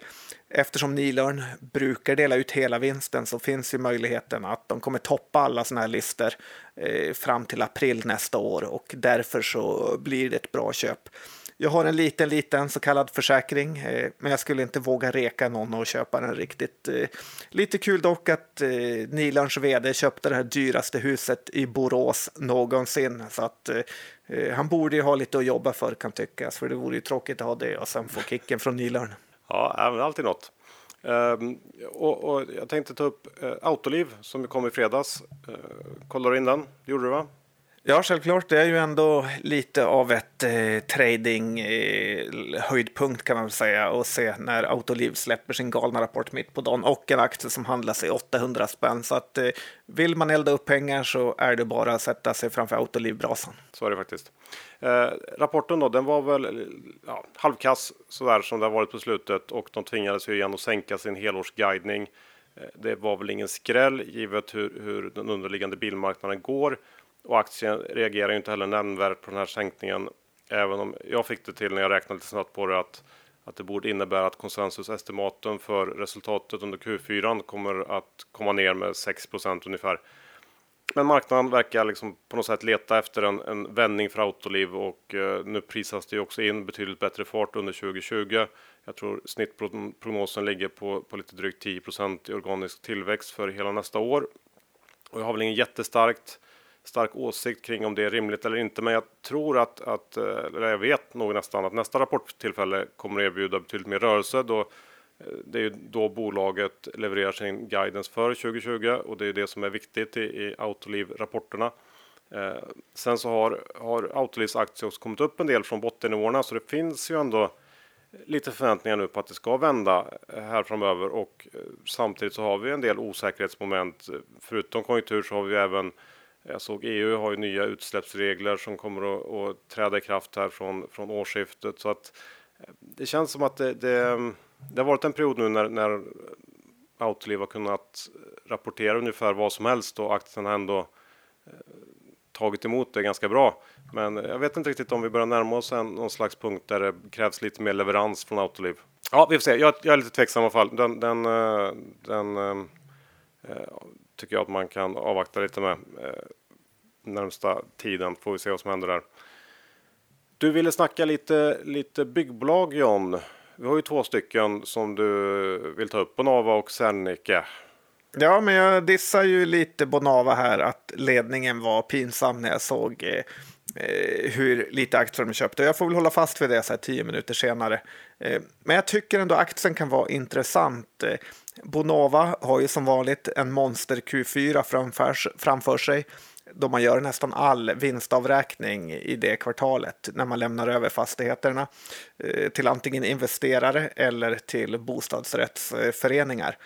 eftersom Nilörn brukar dela ut hela vinsten så finns ju möjligheten att de kommer toppa alla sådana här listor eh, fram till april nästa år och därför så blir det ett bra köp. Jag har en liten, liten så kallad försäkring, eh, men jag skulle inte våga reka någon och köpa den riktigt. Eh, lite kul dock att eh, Nilans vd köpte det här dyraste huset i Borås någonsin, så att eh, eh, han borde ju ha lite att jobba för kan tyckas, för det vore ju tråkigt att ha det och sen få kicken från Nilarn. Ja, men alltid något. Um, och, och, jag tänkte ta upp uh, Autoliv som kom i fredags. Uh, kollar du in den? Gjorde du va? Ja, självklart. Det är ju ändå lite av ett eh, trading eh, höjdpunkt kan man säga och se när Autoliv släpper sin galna rapport mitt på dagen och en aktie som handlas i 800 spänn. Så att eh, vill man elda upp pengar så är det bara att sätta sig framför Autoliv-brasan. Så är det faktiskt. Eh, rapporten då, den var väl ja, halvkass sådär som det har varit på slutet och de tvingades ju igen att sänka sin helårsguidning. Eh, det var väl ingen skräll givet hur, hur den underliggande bilmarknaden går och aktien reagerar ju inte heller nämnvärt på den här sänkningen. Även om jag fick det till när jag räknade lite snabbt på det att, att det borde innebära att konsensusestimaten för resultatet under Q4 kommer att komma ner med 6% ungefär. Men marknaden verkar liksom på något sätt leta efter en, en vändning för Autoliv och eh, nu prisas det också in betydligt bättre fart under 2020. Jag tror snittprognosen ligger på, på lite drygt 10 i organisk tillväxt för hela nästa år. Och jag har väl ingen jättestarkt stark åsikt kring om det är rimligt eller inte. Men jag tror att, att eh, eller jag vet nog nästan att nästa rapporttillfälle kommer att erbjuda betydligt mer rörelse. Då, eh, det är ju då bolaget levererar sin guidance för 2020 och det är det som är viktigt i, i Autoliv-rapporterna. Eh, sen så har, har Autolivs aktie också kommit upp en del från bottennivåerna så det finns ju ändå lite förväntningar nu på att det ska vända här framöver och eh, samtidigt så har vi en del osäkerhetsmoment. Förutom konjunktur så har vi även jag såg EU har ju nya utsläppsregler som kommer att, att träda i kraft här från, från årsskiftet så att eh, det känns som att det, det, det har varit en period nu när, när Autoliv har kunnat rapportera ungefär vad som helst och aktien har ändå eh, tagit emot det ganska bra. Men jag vet inte riktigt om vi börjar närma oss en, någon slags punkt där det krävs lite mer leverans från Autoliv. Ja, vi får se. Jag, jag är lite tveksam i alla fall. Den, den, eh, den, den tycker jag att man kan avvakta lite med eh, närmsta tiden. Får vi se vad som händer där. Du ville snacka lite, lite byggbolag John. Vi har ju två stycken som du vill ta upp, Bonava och Serneke. Ja, men jag dissar ju lite Bonava här att ledningen var pinsam när jag såg eh, Eh, hur lite aktier de köpte. Jag får väl hålla fast vid det så här tio minuter senare. Eh, men jag tycker ändå aktien kan vara intressant. Eh, Bonava har ju som vanligt en monster Q4 framför, framför sig då man gör nästan all vinstavräkning i det kvartalet när man lämnar över fastigheterna eh, till antingen investerare eller till bostadsrättsföreningar.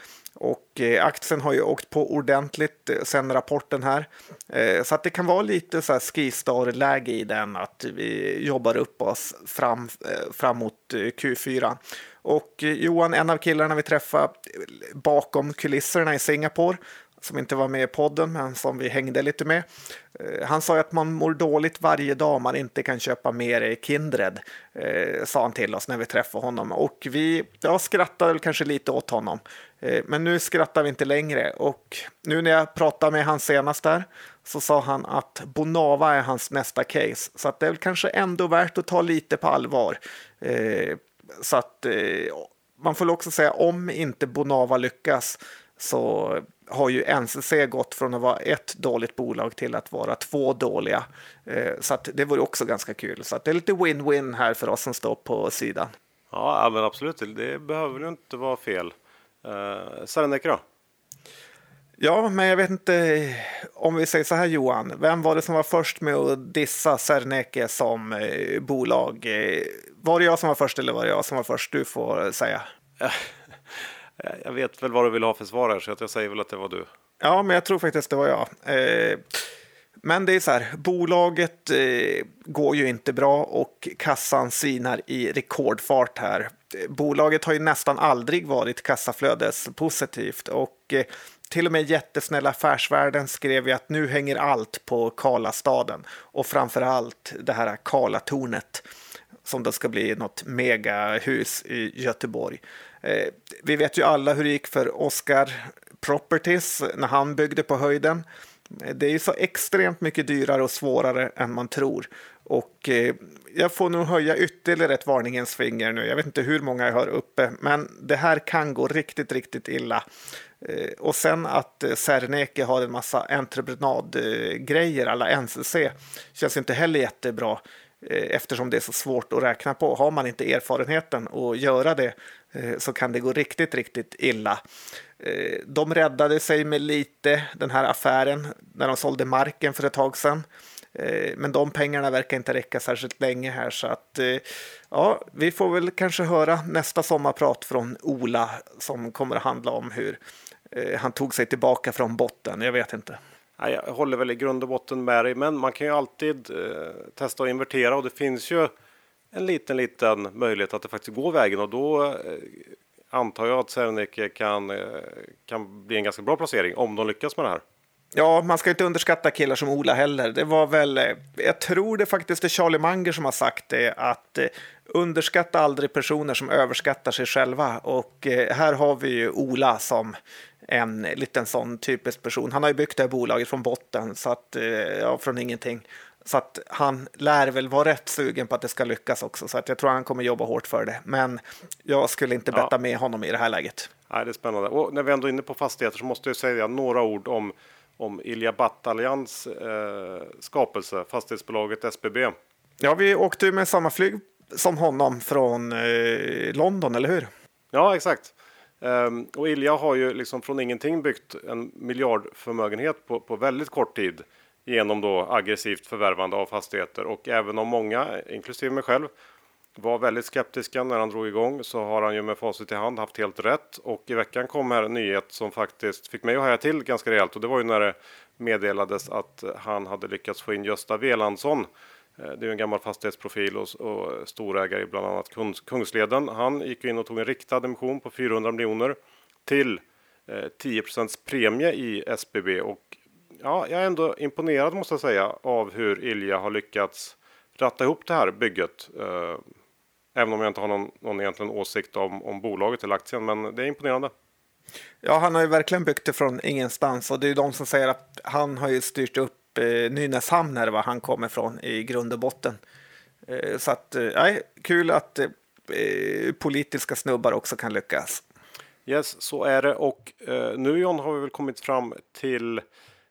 Och eh, aktien har ju åkt på ordentligt eh, sen rapporten här. Eh, så att det kan vara lite så här skistar-läge i den, att vi jobbar upp oss fram, eh, fram mot eh, Q4. Och Johan, en av killarna vi träffade bakom kulisserna i Singapore, som inte var med i podden men som vi hängde lite med. Han sa att man mår dåligt varje dag man inte kan köpa mer Kindred, sa han till oss när vi träffade honom. Och vi ja, skrattade kanske lite åt honom. Eh, men nu skrattar vi inte längre och nu när jag pratade med han senast där så sa han att Bonava är hans nästa case. Så att det är väl kanske ändå värt att ta lite på allvar. Eh, så att eh, man får också säga om inte Bonava lyckas så har ju NCC gått från att vara ett dåligt bolag till att vara två dåliga. Så att det vore också ganska kul. Så att det är lite win-win här för oss som står på sidan. Ja, men absolut. Det behöver ju inte vara fel. Eh, Serneke då? Ja, men jag vet inte om vi säger så här Johan. Vem var det som var först med att dissa Serneke som eh, bolag? Eh, var det jag som var först eller var det jag som var först? Du får säga. Jag vet väl vad du vill ha för svar här, så jag säger väl att det var du. Ja, men jag tror faktiskt det var jag. Eh, men det är så här, bolaget eh, går ju inte bra och kassan sinar i rekordfart här. Bolaget har ju nästan aldrig varit kassaflödespositivt och eh, till och med jättesnälla Affärsvärlden skrev ju att nu hänger allt på Karlastaden och framför allt det här Karlatornet som då ska bli något megahus i Göteborg. Eh, vi vet ju alla hur det gick för Oscar Properties när han byggde på höjden. Det är ju så extremt mycket dyrare och svårare än man tror. Och eh, jag får nog höja ytterligare ett varningens finger nu. Jag vet inte hur många jag har uppe, men det här kan gå riktigt, riktigt illa. Eh, och sen att eh, Serneke har en massa entreprenadgrejer, alla NCC, känns inte heller jättebra eh, eftersom det är så svårt att räkna på. Har man inte erfarenheten att göra det Eh, så kan det gå riktigt, riktigt illa. Eh, de räddade sig med lite den här affären när de sålde marken för ett tag sedan. Eh, men de pengarna verkar inte räcka särskilt länge här så att ja, vi får väl kanske höra nästa sommarprat från Ola som kommer att handla om hur han tog sig tillbaka från botten. Jag vet inte. Jag håller väl i grund och botten med dig, men man kan ju alltid testa att invertera och det finns ju en liten, liten möjlighet att det faktiskt går vägen och då eh, antar jag att Serneke kan, eh, kan bli en ganska bra placering om de lyckas med det här. Ja, man ska inte underskatta killar som Ola heller. Det var väl, eh, jag tror det faktiskt är Charlie Munger som har sagt det, att underskatta aldrig personer som överskattar sig själva. Och här har vi ju Ola som en liten sån typisk person. Han har ju byggt det här bolaget från botten, så att, ja, från ingenting. Så att han lär väl vara rätt sugen på att det ska lyckas också. Så att jag tror han kommer jobba hårt för det. Men jag skulle inte betta ja. med honom i det här läget. Nej, det är spännande. Och när vi ändå är inne på fastigheter så måste jag säga några ord om, om Ilja Battallians eh, skapelse, fastighetsbolaget SBB. Ja, vi åkte ju med samma flyg som honom från eh, London, eller hur? Ja, exakt. Um, och Ilja har ju liksom från ingenting byggt en miljardförmögenhet på, på väldigt kort tid genom då aggressivt förvärvande av fastigheter och även om många, inklusive mig själv, var väldigt skeptiska när han drog igång så har han ju med facit i hand haft helt rätt och i veckan kom här en nyhet som faktiskt fick mig att haja till ganska rejält och det var ju när det meddelades att han hade lyckats få in Gösta Velandsson. Eh, det är ju en gammal fastighetsprofil och, och storägare i bland annat Kungs, Kungsleden. Han gick in och tog en riktad emission på 400 miljoner till eh, 10% premie i SBB och ja, jag är ändå imponerad måste jag säga av hur Ilja har lyckats ratta ihop det här bygget. Eh, även om jag inte har någon, någon egentligen åsikt om, om bolaget eller aktien, men det är imponerande. Ja, han har ju verkligen byggt det från ingenstans och det är de som säger att han har ju styrt upp eh, Nynäshamn här var han kommer ifrån i grund och botten. Eh, så att, eh, kul att eh, eh, politiska snubbar också kan lyckas. Yes, så är det och eh, nu John har vi väl kommit fram till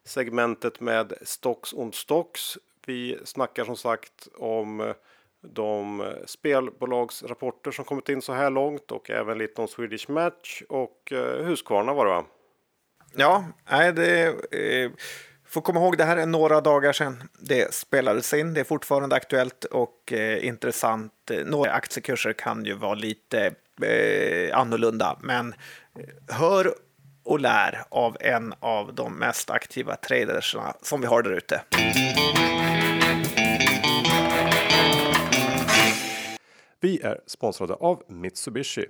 segmentet med Stocks on Stocks. Vi snackar som sagt om eh, de eh, spelbolagsrapporter som kommit in så här långt och även lite om Swedish Match och eh, Husqvarna var det va? Ja, nej, det eh, får komma ihåg det här är några dagar sedan det spelades in. Det är fortfarande aktuellt och eh, intressant. Några aktiekurser kan ju vara lite eh, annorlunda, men hör och lär av en av de mest aktiva tradersna som vi har där ute. Vi är sponsrade av Mitsubishi.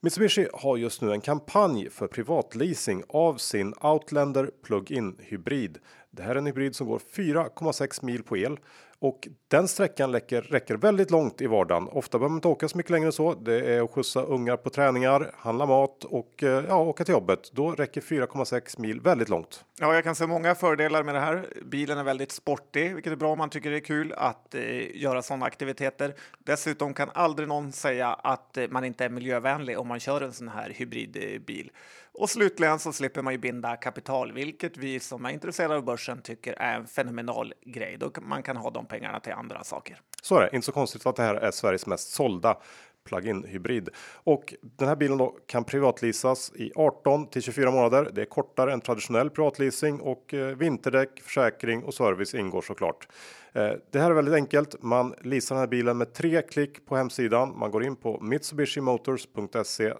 Mitsubishi har just nu en kampanj för privatleasing av sin Outlander Plug-in hybrid. Det här är en hybrid som går 4,6 mil på el och den sträckan räcker, räcker väldigt långt i vardagen. Ofta behöver man inte åka så mycket längre än så. Det är att skjutsa ungar på träningar, handla mat och eh, ja, åka till jobbet. Då räcker 4,6 mil väldigt långt. Ja, jag kan se många fördelar med det här. Bilen är väldigt sportig, vilket är bra om man tycker det är kul att eh, göra sådana aktiviteter. Dessutom kan aldrig någon säga att eh, man inte är miljövänlig om man kör en sån här hybridbil. Och slutligen så slipper man ju binda kapital, vilket vi som är intresserade av börsen tycker är en fenomenal grej. Då man kan ha de pengarna till andra saker. Så är det, inte så konstigt att det här är Sveriges mest sålda plug-in hybrid och den här bilen då kan privatleasas i 18 till 24 månader. Det är kortare än traditionell privatleasing och eh, vinterdäck, försäkring och service ingår såklart. Eh, det här är väldigt enkelt. Man leasar den här bilen med tre klick på hemsidan. Man går in på mitsubishimotors.se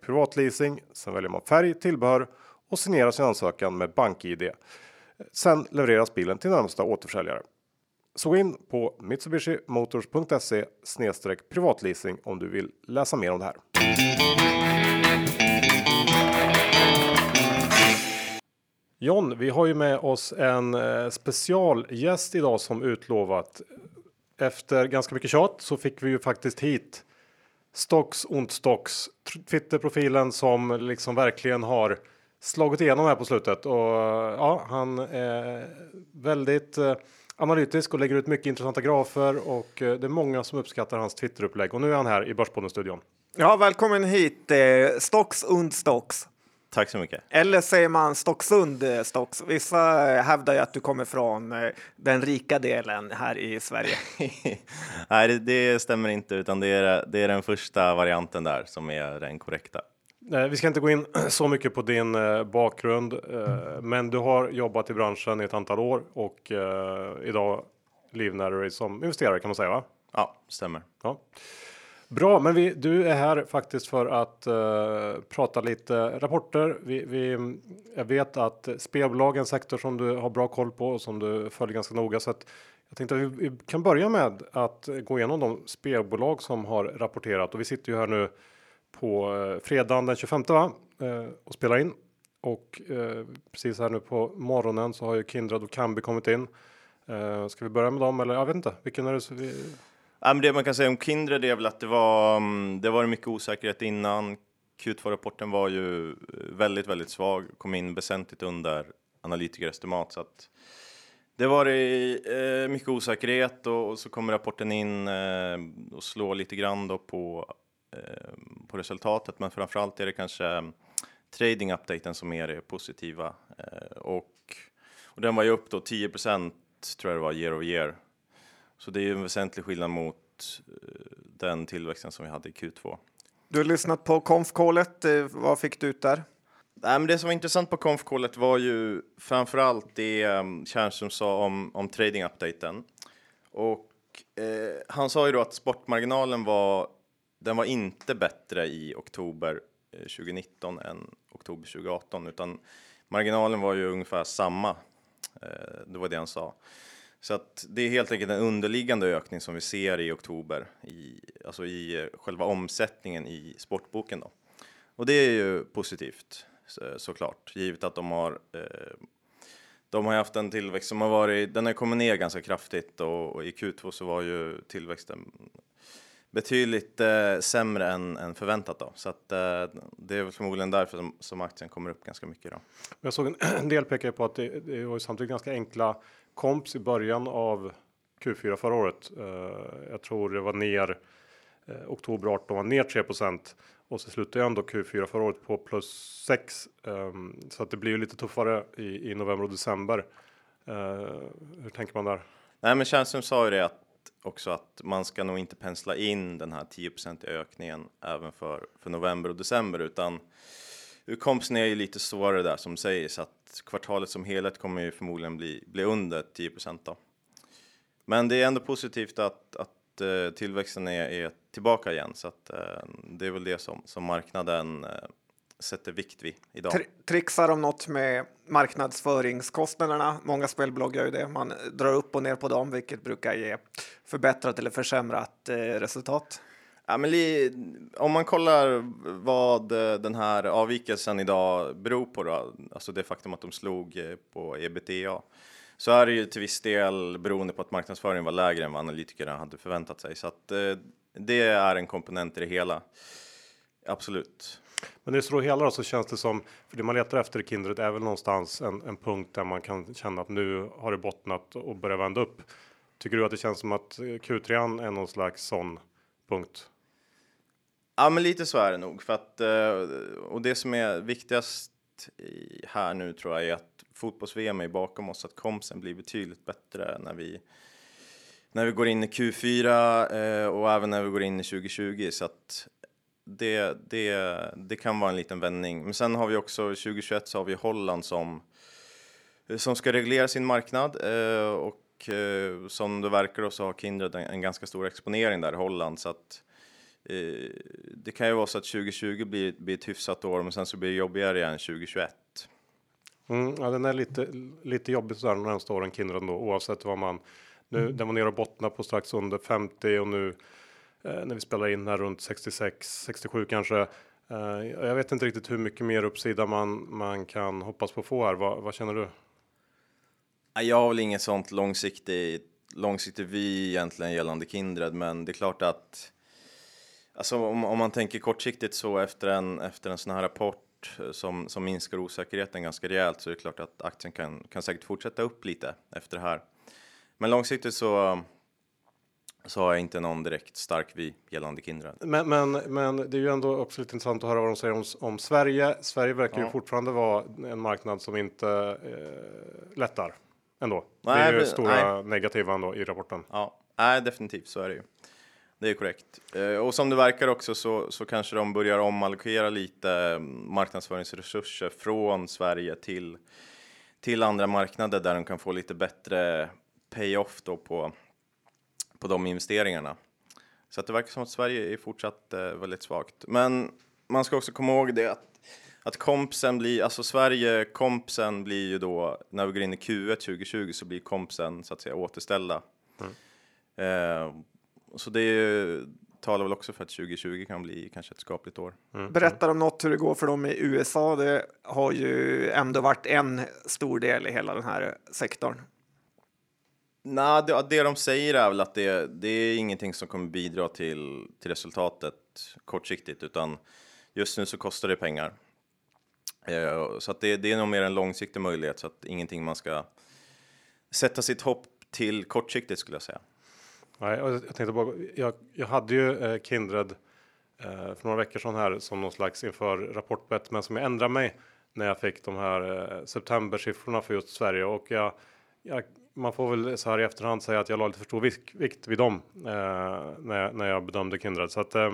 privatleasing. Sen väljer man färg, tillbehör och signerar sin ansökan med BankID. Sen levereras bilen till närmsta återförsäljare. Så gå in på mitsubishimotors.se privatleasing om du vill läsa mer om det här. John, vi har ju med oss en eh, specialgäst idag som utlovat. Efter ganska mycket tjat så fick vi ju faktiskt hit Stocks und Stocks, Twitterprofilen som liksom verkligen har slagit igenom här på slutet och eh, ja, han är väldigt eh, analytisk och lägger ut mycket intressanta grafer och eh, det är många som uppskattar hans Twitterupplägg och nu är han här i Börspodden-studion. Ja, välkommen hit, eh, Stocks und Stocks. Tack så mycket. Eller säger man Stocksund eh, Stocks? Vissa hävdar ju att du kommer från den rika delen här i Sverige. Nej, det, det, stämmer inte, utan det är, det är den första varianten där som är den korrekta. Vi ska inte gå in så mycket på din bakgrund, men du har jobbat i branschen i ett antal år och idag livnär dig som investerare kan man säga va? Ja, stämmer. Ja. Bra, men vi, du är här faktiskt för att uh, prata lite rapporter. Vi, vi, jag vet att spelbolag är en sektor som du har bra koll på och som du följer ganska noga. Så att jag tänkte att vi, vi kan börja med att gå igenom de spelbolag som har rapporterat och vi sitter ju här nu på eh, fredagen den 25 va? Eh, och spelar in. Och eh, precis här nu på morgonen så har ju Kindred och Kambi kommit in. ska vi börja med dem eller jag vet inte vilken är det? Vi, Ja, men det man kan säga om Kindred är väl att det var, mm, det var mycket osäkerhet innan. Q2-rapporten var ju väldigt, väldigt svag, kom in väsentligt under analytikerestimat. Så att det var eh, mycket osäkerhet och, och, så kommer rapporten in eh, och slår lite grann då på, på resultatet. Men framförallt är det kanske mm, trading-updaten som är det positiva. Eh, och, och den var ju upp då 10% tror jag det var, year over year. Så det är ju en väsentlig skillnad mot eh, den tillväxten som vi hade i Q2. Du har lyssnat på konfkålet. Eh, vad fick du ut där? Nej, men det som var intressant på konfkålet var ju framförallt det um, Tjärnström sa om, om trading-updaten. Och eh, han sa ju då att sportmarginalen var, den var inte bättre i oktober eh, 2019 än oktober 2018, utan marginalen var ju ungefär samma. Eh, det var det han sa. Så att det är helt enkelt en underliggande ökning som vi ser i oktober, i, alltså i eh, själva omsättningen i sportboken. Då. Och det är ju positivt såklart, givet att de har eh, de har haft en tillväxt som har varit, den har kommit ner ganska kraftigt och, och i Q2 så var ju tillväxten betydligt eh, sämre än, än förväntat då. Så att eh, det är förmodligen därför som, som aktien kommer upp ganska mycket då. Jag såg en, del pekar på att det, det var samtidigt ganska enkla komps i början av Q4 förra året. Uh, jag tror det var ner Eh, oktober 18 var ner 3% och så slutade jag ändå Q4 förra året på plus 6. Um, så att det blir ju lite tuffare i, i november och december. Uh, hur tänker man där? Nej, men Tjärnström sa ju det att också att man ska nog inte pensla in den här 10% ökningen även för, för november och december, utan utkomsten är ju lite svårare där som sägs att kvartalet som helhet kommer ju förmodligen bli, bli under 10 då. Men det är ändå positivt att, att eh, tillväxten är, är tillbaka igen så att eh, det är väl det som, som marknaden eh, sätter vikt vid idag. Tri trixar de något med marknadsföringskostnaderna? Många spelbolag gör ju det. Man drar upp och ner på dem, vilket brukar ge förbättrat eller försämrat eh, resultat. Ja, men om man kollar vad den här avvikelsen idag beror på, då, alltså det faktum att de slog eh, på ebitda, så är det ju till viss del beroende på att marknadsföringen var lägre än vad analytikerna hade förväntat sig. Så att eh, det är en komponent i det hela. Absolut. Men i det stora hela då, så känns det som, för det man letar efter i Kindred är väl någonstans en, en punkt där man kan känna att nu har det bottnat och börjar vända upp. Tycker du att det känns som att Q3 är någon slags sån punkt? Ja, men lite så är det nog för att eh, och det som är viktigast här nu tror jag är att fotbolls-VM är bakom oss, att kompsen blir betydligt bättre när vi när vi går in i Q4 eh, och även när vi går in i 2020 så att det, det, det kan vara en liten vändning. Men sen har vi också 2021 så har vi Holland som, som ska reglera sin marknad eh, och eh, som det verkar så har Kindred en, en, ganska stor exponering där i Holland så att eh, det kan ju vara så att 2020 blir, blir ett hyfsat år men sen så blir det jobbigare igen 2021. Mm, ja, den är lite, lite jobbig sådär de närmaste åren Kindred då oavsett vad man nu, mm. den var nere och bottnade på strax under 50 och nu Eh, när vi spelar in här runt 66, 67 kanske. Eh, jag vet inte riktigt hur mycket mer uppsida man, man kan hoppas på att få här. Vad, vad känner du? Jag har väl inget sånt långsiktigt, långsiktigt vy egentligen gällande Kindred, men det är klart att alltså om, om man tänker kortsiktigt så efter en, efter en sån här rapport eh, som, som minskar osäkerheten ganska rejält så är det klart att aktien kan, kan säkert fortsätta upp lite efter det här. Men långsiktigt så så har jag inte någon direkt stark vy gällande Kindred. Men, men, men det är ju ändå också lite intressant att höra vad de säger om, om Sverige. Sverige verkar ja. ju fortfarande vara en marknad som inte eh, lättar ändå. Nej, det är ju men, stora nej. negativa ändå i rapporten. Ja, nej, definitivt så är det ju. Det är korrekt. Eh, och som det verkar också så, så kanske de börjar omallokera lite mm, marknadsföringsresurser från Sverige till, till andra marknader där de kan få lite bättre payoff då på på de investeringarna. Så att det verkar som att Sverige är fortsatt eh, väldigt svagt. Men man ska också komma ihåg det att, att kompsen blir, alltså Sverige, kompsen blir ju då, när vi går in i Q1 2020 så blir kompsen så att säga återställda. Mm. Eh, så det är, talar väl också för att 2020 kan bli kanske ett skapligt år. Mm. Berättar de något hur det går för dem i USA? Det har ju ändå varit en stor del i hela den här sektorn. Nej, det, det de säger är väl att det, det är ingenting som kommer bidra till, till resultatet kortsiktigt, utan just nu så kostar det pengar. Eh, så att det, det är nog mer en långsiktig möjlighet, så att ingenting man ska sätta sitt hopp till kortsiktigt skulle jag säga. Nej, jag tänkte bara, jag, jag hade ju eh, Kindred eh, för några veckor sedan här som någon slags inför rapportbett, men som jag ändrade mig när jag fick de här eh, septembersiffrorna för just Sverige och jag, jag man får väl så här i efterhand säga att jag la lite för stor vikt, vid dem eh, när, när jag bedömde Kindred. Så att eh,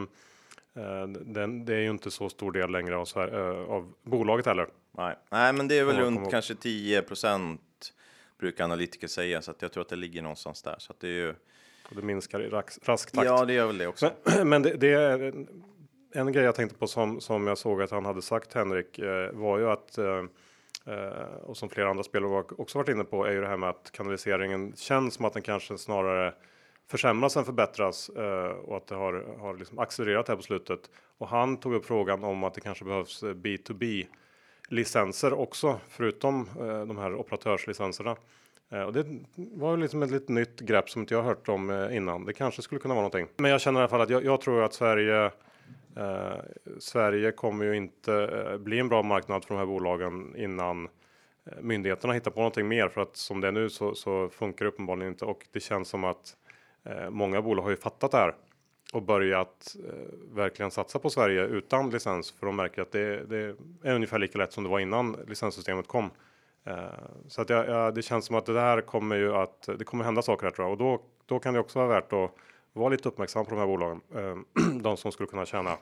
eh den, det är ju inte så stor del längre av, eh, av bolaget heller. Nej. Nej, men det är väl runt kanske 10 brukar analytiker säga, så att jag tror att det ligger någonstans där. Så att det är ju. Och det minskar i rask, rask takt. Ja, det gör väl det också. Men, men det, det, är en grej jag tänkte på som, som jag såg att han hade sagt Henrik eh, var ju att Eh, Eh, och som flera andra spelare också varit inne på är ju det här med att kanaliseringen känns som att den kanske snarare försämras än förbättras eh, och att det har, har liksom accelererat här på slutet. Och han tog upp frågan om att det kanske behövs eh, B2B licenser också, förutom eh, de här operatörslicenserna. Eh, och det var ju liksom ett lite nytt grepp som inte jag hört om innan. Det kanske skulle kunna vara någonting. Men jag känner i alla fall att jag, jag tror att Sverige Eh, Sverige kommer ju inte eh, bli en bra marknad för de här bolagen innan eh, myndigheterna hittar på någonting mer för att som det är nu så, så funkar det uppenbarligen inte och det känns som att eh, många bolag har ju fattat det här och börjat eh, verkligen satsa på Sverige utan licens för de märker att det, det är ungefär lika lätt som det var innan licenssystemet kom. Eh, så att jag, jag, det känns som att det där kommer ju att det kommer hända saker här tror jag och då, då kan det också vara värt att vara lite uppmärksam på de här bolagen. Eh, de som skulle kunna tjäna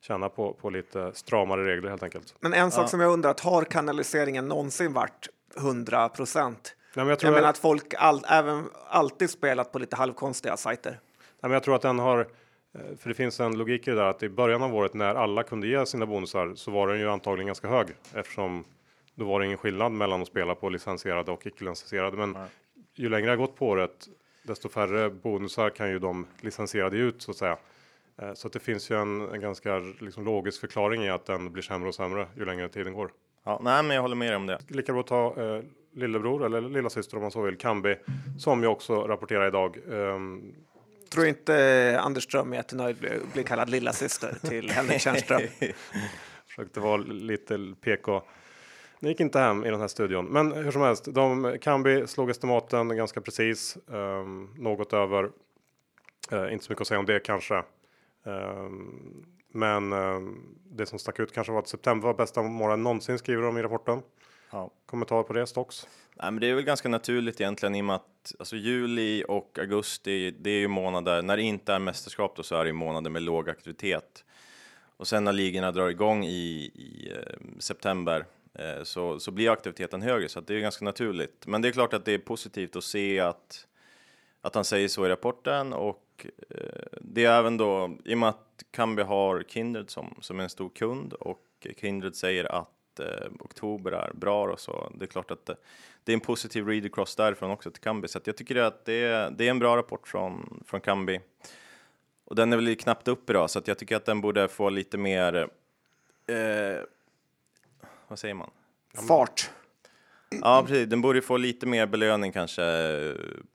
tjäna på, på lite stramare regler helt enkelt. Men en sak som jag undrar, har kanaliseringen någonsin varit 100 procent? Nej, men jag, Jag jag, menar att folk all, även alltid spelat på lite halvkonstiga sajter. nej, men jag tror att den har eh, för det finns en logik i det där att i början av året när alla kunde ge sina bonusar så var den ju antagligen ganska hög eftersom då var det ingen skillnad mellan att spela på licensierade och icke licensierade. Men ju längre har gått på året desto färre bonusar kan ju de licensierade ut så att säga. Eh, Så att det finns ju en, en ganska liksom, logisk förklaring i att den blir sämre och sämre ju längre tiden går. Ja, nej, men jag håller med dig om det. Lika bra att ta eh, lillebror eller lilla syster om man så vill, Kambi, som jag också rapporterar idag. Ehm, Tror inte eh, Anders Ström är jättenöjd blir, blir kallad lilla syster till Henrik Tjärnström. försökte vara lite PK. Det gick inte hem i den här studion, men hur som helst, de Kambi slog estimaten ganska precis, ehm, något över. Eh, inte så mycket att säga om det kanske. Ehm, men ehm, det som stack ut kanske var att september var bästa månaden någonsin skriver de i rapporten. Ja. Kommentar på det, Stocks? Nej, men det är väl ganska naturligt egentligen i och med att alltså, juli och augusti, det är ju månader, när det inte är mästerskap då så är det ju månader med låg aktivitet. Och sen när ligorna drar igång i, i eh, september Eh, så, så blir aktiviteten högre, så att det är ju ganska naturligt. Men det är klart att det är positivt att se att, att han säger så i rapporten och eh, det är även då, i och med att Kambi har Kindred som, som är en stor kund och Kindred säger att eh, oktober är bra och så. Det är klart att det, det är en positiv read across därifrån också till Kambi. Så att jag tycker att det är, det är en bra rapport från, från Kambi. Och den är väl knappt upp idag, så att jag tycker att den borde få lite mer... Eh, vad säger man? Fart. Ja, precis. Den borde få lite mer belöning kanske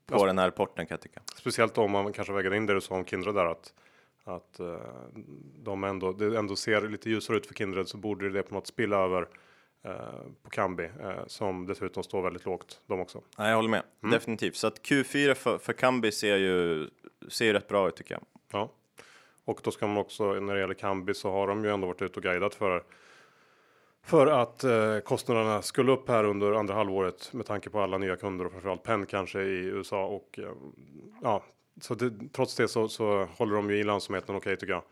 på den här rapporten kan jag tycka. Speciellt om man kanske väger in det du sa om Kindred där att att eh, de ändå, det ändå ser lite ljusare ut för Kindred så borde det på något spilla över eh, på Kambi eh, som dessutom står väldigt lågt de också. Nej, jag håller med. Definitivt. Så att Q4 för, för Kambi ser ju, ser ju rätt bra ut tycker jag. Ja, och då ska man också när det gäller Kambi så har de ju ändå varit ute och guidat för för att eh, kostnaderna skulle upp här under andra halvåret med tanke på alla nya kunder och framförallt Penn kanske i USA och eh, ja, så det, trots det så, så håller de ju i lönsamheten okej tycker jag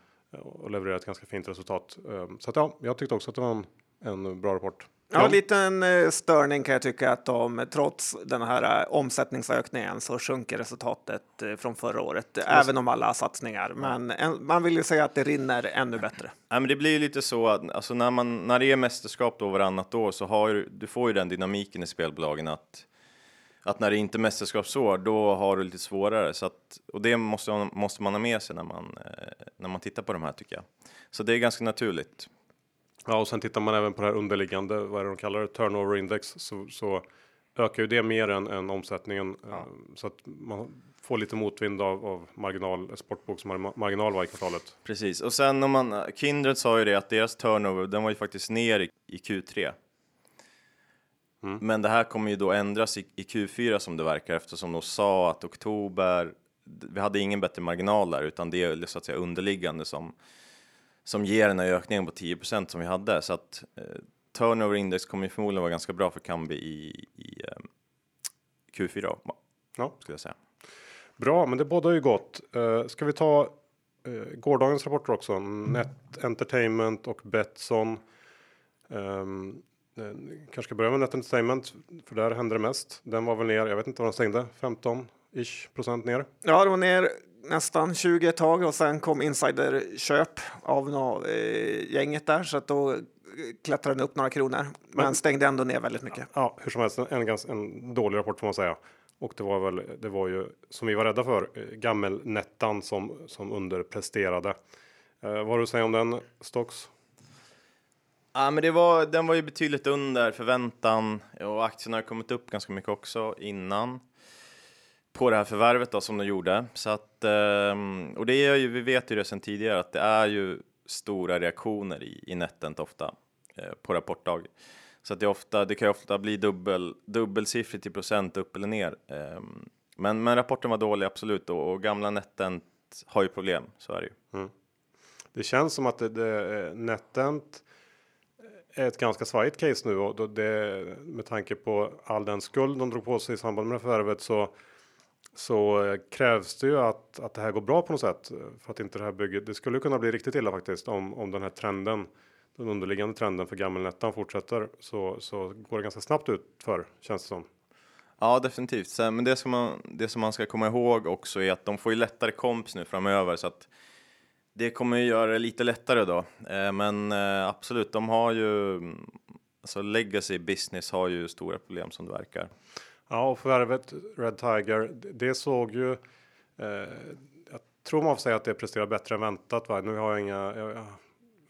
och levererar ett ganska fint resultat. Eh, så att ja, jag tyckte också att det var en, en bra rapport. Ja, en liten eh, störning kan jag tycka att de, trots den här eh, omsättningsökningen så sjunker resultatet eh, från förra året, även om alla satsningar. Men en, man vill ju säga att det rinner ännu bättre. Nej, men det blir ju lite så att alltså när, man, när det är mästerskap då varannat år så har ju, du får ju den dynamiken i spelbolagen att, att när det inte är mästerskapsår då har du lite svårare. Så att, och det måste, man- måste man ha med sig när man, när man tittar på de här tycker jag. Så det är ganska naturligt. Ja, och sen tittar man även på det här underliggande, vad är det de kallar det, turnover index, så, så ökar ju det mer än, än omsättningen. eh, Så att man får lite motvind av, av marginal, sportboksmarginal varje kvartalet. Precis, och sen om man, Kindred sa ju det att deras turnover, den var ju faktiskt ner i, i Q3. Men det här kommer ju då ändras i, i Q4 som det verkar eftersom de sa att oktober, vi hade ingen bättre marginal där utan det är så att säga underliggande som, som ger den här ökningen på 10% som vi hade. Så att eh, turnover index kommer ju förmodligen vara ganska bra för Kambi i, i eh, Q4 då, Ja. skulle jag säga. Bra, men det båda ju gott. Uh, ska vi ta uh, gårdagens rapporter också? Net Entertainment och Betsson. Um, eh, kanske ska börja med Net Entertainment, för där hände det mest. Den var väl ner, jag vet inte vad den stängde, 15-ish procent ner. Ja, det var ner nästan 20 ett tag och sen kom insiderköp av nå, eh, gänget där så att då eh, klättrade den upp några kronor. Men stängde ändå ner väldigt mycket. Ja, hur som helst, en, en, ganska, en dålig rapport får man säga. Och det var väl, det var ju som vi var rädda för, eh, gammelnettan som, som underpresterade. Uh, vad har du att säga om den, Stocks? Ja, men det var, den var ju betydligt under förväntan och aktierna har kommit upp ganska mycket också innan på det här förvärvet då som de gjorde. Så att, ehm, och det är ju, vi vet ju det sedan tidigare att det är ju stora reaktioner i, i Netent ofta eh, på rapportdag. Så att det, är ofta, det kan ju ofta bli dubbel, dubbelsiffrigt i procent upp eller ner. Ehm, men, men rapporten var dålig, absolut. Och, och gamla Netent har ju problem, så är det ju. Mm. Det känns som att det, det, eh, NetEnt eh, är ett ganska svajigt case nu och då det, med tanke på all den skuld de drog på sig i samband med förvärvet så så eh, krävs det ju att, att det här går bra på något sätt eh, för att inte det här bygget. Det skulle kunna bli riktigt illa faktiskt om, om den här trenden, den underliggande trenden för gammelnettan fortsätter så, så går det ganska snabbt ut för känns det som. Ja, definitivt. Sen, men det som, man, det som man ska komma ihåg också är att de får ju lättare komps nu framöver så att det kommer ju göra det lite lättare då. Eh, men eh, absolut, de har ju alltså legacy business har ju stora problem som det verkar. Ja, och förvärvet Red Tiger, det- såg ju. Eh, jag tror man får säga att det presterar bättre än väntat. Va? Nu har jag inga. Jag,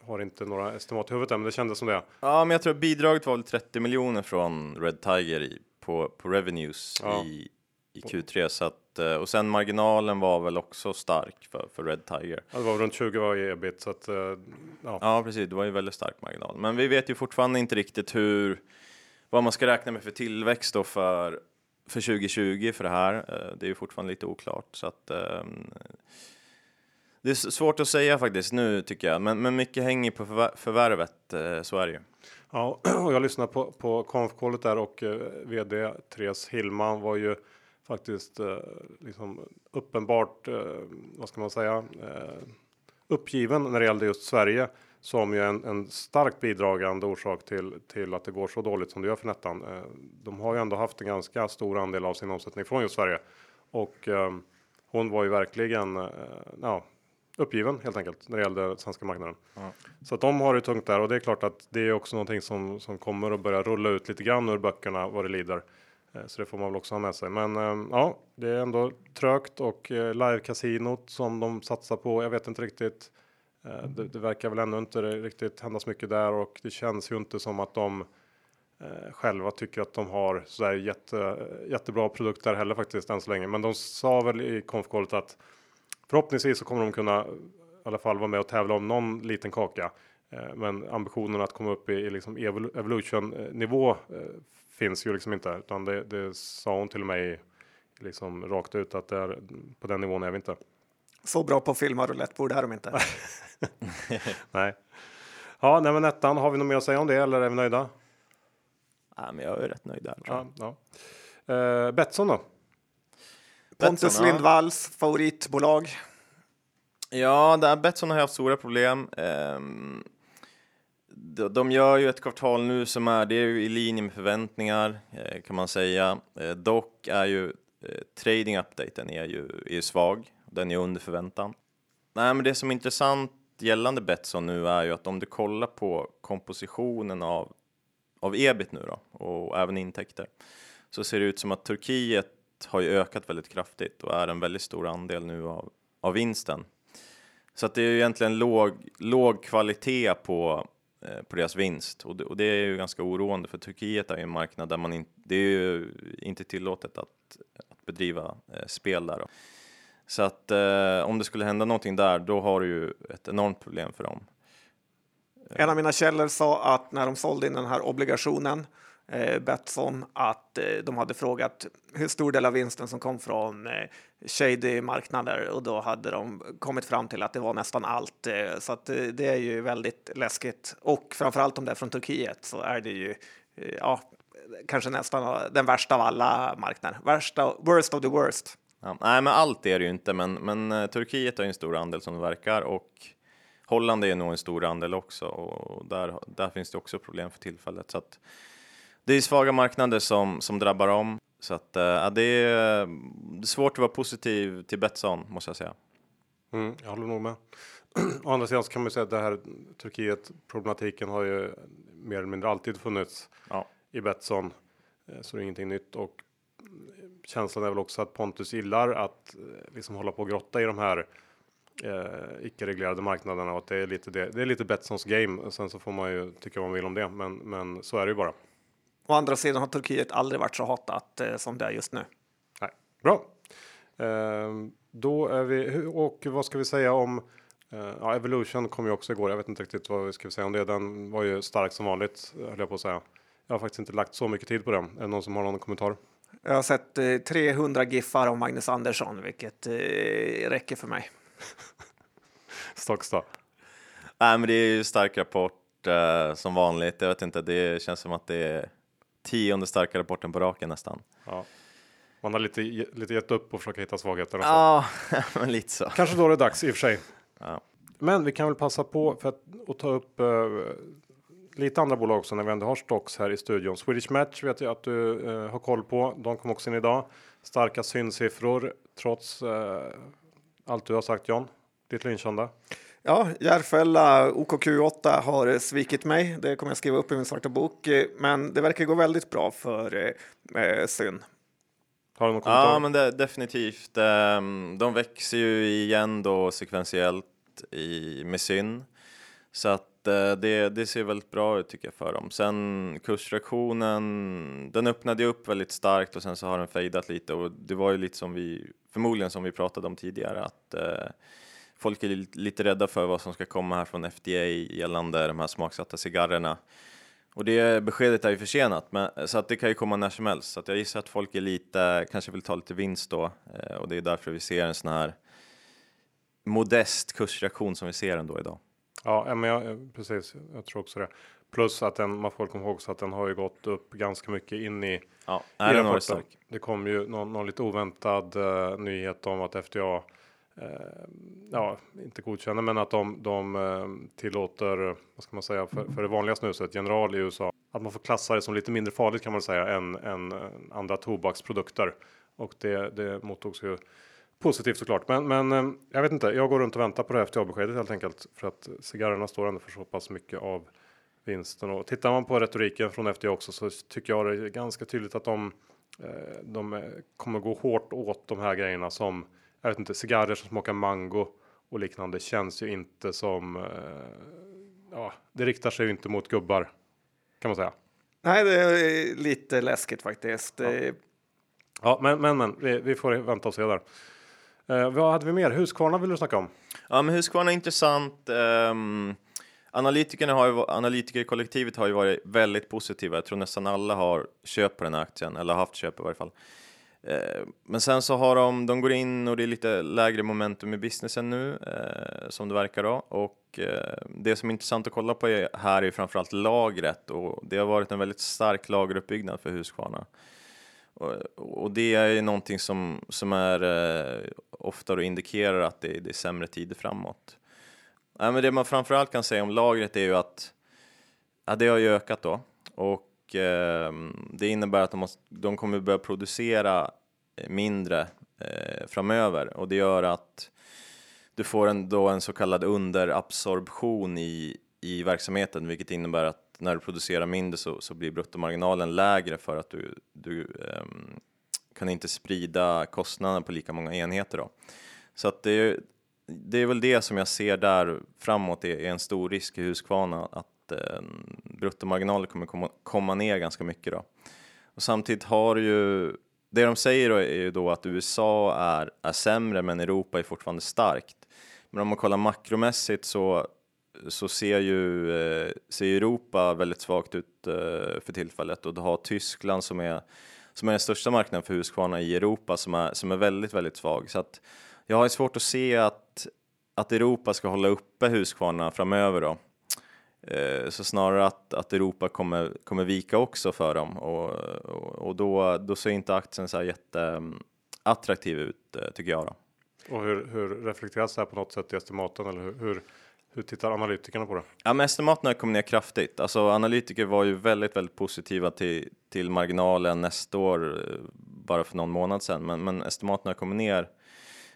har inte några estimat i huvudet än, men det kändes som det. Ja, men jag tror bidraget var väl 30 miljoner från Red Tiger i, på, på revenues Ja. i, i Q3 så att eh, och sen marginalen var väl också stark för, för Red Tiger. Ja, det var runt 20 var i ebit så att. Eh, ja. Ja, precis. Det var ju väldigt stark marginal. Men vi vet ju fortfarande inte riktigt hur vad man ska räkna med för tillväxt då för för 2020 för det här. Eh, det är ju fortfarande lite oklart så att. Ehm, det är svårt att säga faktiskt nu tycker jag, men, men mycket hänger på förvärvet. Eh, så är det ju. Ja, och jag lyssnade på, på konfkollet där och eh, vd Therese Hillman var ju faktiskt eh, liksom uppenbart, eh, vad ska man säga, eh, uppgiven när det gällde just Sverige som ju är en, en starkt bidragande orsak till, till att det går så dåligt som det gör för Nettan. Eh, de har ju ändå haft en ganska stor andel av sin omsättning från just Sverige och eh, hon var ju verkligen eh, ja, uppgiven helt enkelt när det gällde svenska marknaden. Så att de har det tungt där och det är klart att det är också någonting som, som kommer att börja rulla ut lite grann ur böckerna vad det lider. Så det får man väl också ha med sig. Men ja, det är ändå trögt och eh, live-kasinot som de satsar på. Jag vet inte riktigt. Eh, Det, det verkar väl ännu inte riktigt hända så mycket där och det känns ju inte som att de eh, själva tycker att de har så där jätte, jättebra produkter heller faktiskt än så länge. Men de sa väl i konfkollet att förhoppningsvis så kommer de kunna i alla fall vara med och tävla om någon liten kaka. Eh, Men ambitionen att komma upp i, i liksom evol- evolution nivå eh, finns ju liksom inte, utan det, det sa hon till i, liksom rakt ut att det är, på den nivån är vi inte. Så bra på att filma roulettebord är de inte. Nej. Ja, nej, men ettan, har vi något mer att säga om det eller är vi nöjda? Ja, men jag är rätt nöjd där. Ja, ja. Eh, Betsson då? Pontus Betsson, ja. Lindvalls favoritbolag. Ja, där Betsson har haft stora problem. Ehm, de, de gör ju ett kvartal nu som är, det är ju i linje med förväntningar eh, kan man säga. Eh, dock är ju eh, trading updaten är ju, är ju svag, den är under förväntan. Nej, men det som är intressant gällande Betsson nu är ju att om du kollar på kompositionen av, av ebit nu då och även intäkter så ser det ut som att Turkiet har ju ökat väldigt kraftigt och är en väldigt stor andel nu av, av vinsten. Så att det är ju egentligen låg, låg kvalitet på, eh, på deras vinst och det, och det är ju ganska oroande för Turkiet är ju en marknad där man inte, det är ju inte tillåtet att, att bedriva eh, spel där. Då. Så att eh, om det skulle hända någonting där, då har du ju ett enormt problem för dem. Eh. En av mina källor sa att när de sålde in den här obligationen, eh, Betsson, att eh, de hade frågat hur stor del av vinsten som kom från eh, shady marknader och då hade de kommit fram till att det var nästan allt. Eh, så att eh, det är ju väldigt läskigt. Och framförallt om det är från Turkiet så är det ju eh, ja, kanske nästan den värsta av alla marknader. Värsta, worst of the worst. Ja, nej, men allt är det ju inte, men, men eh, Turkiet har ju en stor andel som det verkar och Holland är nog en stor andel också och där, där finns det också problem för tillfället. Så att det är svaga marknader som, som drabbar om. Så att, eh, ja, det, är, det är svårt att vara positiv till Betsson, måste jag säga. Mm, jag håller nog med. Å andra sidan så kan man ju säga att det här Turkiet problematiken har ju mer eller mindre alltid funnits Ja. i Betsson. Eh, Så det är ingenting nytt och känslan är väl också att Pontus gillar att eh, liksom hålla på och grotta i de här eh, icke-reglerade marknaderna och att det är lite det. Det är lite Betssons game. Sen så får man ju tycka vad man vill om det, men, men så är det ju bara. Å andra sidan har Turkiet aldrig varit så hatat eh, som det är just nu. Nej, bra. Ehm, då är vi och vad ska vi säga om eh, ja, Evolution kom ju också igår. Jag vet inte riktigt vad vi ska säga om det. Den var ju stark som vanligt höll jag på att säga. Jag har faktiskt inte lagt så mycket tid på den. Är det någon som har någon kommentar? Jag har sett eh, 300 giffar av Magnus Andersson, vilket eh, räcker för mig. Stocks då? Nej, men det är ju stark rapport eh, som vanligt. Jag vet inte, det känns som att det är tionde starka rapporten på raken nästan. Ja. Man har lite, lite gett upp och försöka hitta svagheter. Och så. Ja, men lite så. Kanske då det är dags i och för sig. Ja. Men vi kan väl passa på för att, att ta upp eh, lite andra bolag också när vi ändå har stocks här i studion. Swedish Match vet jag att du eh, har koll på. De kom också in idag. Starka synsiffror trots eh, allt du har sagt John. Ditt lynkända. Ja, Järfälla OKQ8 har svikit mig. Det kommer jag skriva upp i min svarta bok. Men det verkar gå väldigt bra för eh, eh, Syn. Har du någon kommentar? Ja, men det, definitivt. Ehm, De växer ju igen då sekventiellt i, med syn. Så att Eh, det, det ser väldigt bra ut tycker jag för dem. Sen kursreaktionen, den öppnade ju upp väldigt starkt och sen så har den fejdat lite och det var ju lite som vi, förmodligen som vi pratade om tidigare att eh, folk är lite rädda för vad som ska komma här från FDA gällande de här smaksatta cigarrerna. Och det beskedet är ju försenat, men, så att det kan ju komma när som helst. Så att jag gissar att folk är lite, kanske vill ta lite vinst då. Eh, och det är därför vi ser en sån här modest kursreaktion som vi ser ändå idag. Ja, men jag, eh, precis. Jag tror också det. Plus att den, man får komma ihåg så att den har ju gått upp ganska mycket in i, Ja, i den rapporten. Det kom ju någon, någon lite oväntad eh, nyhet om att FDA eh, ja, inte godkänner, men att de, de eh, tillåter, vad ska man säga, för, för det vanliga snuset, general i USA, att man får klassa det som lite mindre farligt kan man säga än, än andra tobaksprodukter. Och det, det mottogs ju positivt såklart. Men, men eh, jag vet inte, jag går runt och väntar på det här FDA-beskedet helt enkelt. För att cigarrerna står ändå för så pass mycket av vinsten. Och tittar man på retoriken från FDA också så tycker jag det är ganska tydligt att de, eh, de eh, kommer gå hårt åt de här grejerna som, jag vet inte, cigarrer som smakar mango och liknande känns ju inte som, ja, det riktar sig ju inte mot gubbar kan man säga. Nej, det är lite läskigt faktiskt. Det- Ja, men, men, men vi, vi får vänta och se där. Eh, vad hade vi mer? Husqvarna vill du snacka om? Ja, men Husqvarna är intressant. Um, analytikerna har ju, analytikerkollektivet har ju varit väldigt positiva. Jag tror nästan alla har köpt på den här aktien, eller haft köp i varje fall. Ehm, men sen så har de, de går in och det är lite lägre momentum i businessen nu, eh, som det verkar då. Och eh, det som är intressant att kolla på är, här är framförallt lagret och det har varit en väldigt stark lageruppbyggnad för Husqvarna. Och, och det är ju någonting som, som är eh, ofta då indikerar att det, det är sämre tider framåt. Ja, men det man framförallt kan säga om lagret är ju att ja, det har ju ökat då och eh, det innebär att de, måste, de kommer börja producera mindre eh, framöver och det gör att du får en, då en så kallad underabsorption i, i verksamheten vilket innebär att när du producerar mindre så, så blir bruttomarginalen lägre för att du, du um, kan inte sprida kostnaden på lika många enheter. Då. Så att det, är- det är väl det som jag ser där framåt är, är en stor risk i Husqvarna att ehm, um, bruttomarginalen kommer komma, komma ner ganska mycket. Då. Och samtidigt har ju det de säger då är ju då att USA är, är sämre men Europa är fortfarande starkt. Men om man kollar makromässigt så, så ser ju eh, ser ju Europa väldigt svagt ut eh, för tillfället och du har Tyskland som är som är den största marknaden för Husqvarna i Europa som är, som är väldigt, väldigt svag. Så att jag har svårt att se att, att Europa ska hålla uppe Husqvarna framöver då. Eh, så snarare att, att Europa kommer, kommer vika också för dem och, och, och då, då ser inte aktien så här jätteattraktiv mm, ut tycker jag. Då. Och hur, hur reflekteras det här på något sätt i estimaten? Eller hur, hur, hur tittar analytikerna på det? Ja, men estimaten har kommit ner kraftigt. Alltså analytiker var ju väldigt, väldigt positiva till, till marginalen nästa år eh, bara för någon månad sedan, men, men estimaten har kommit ner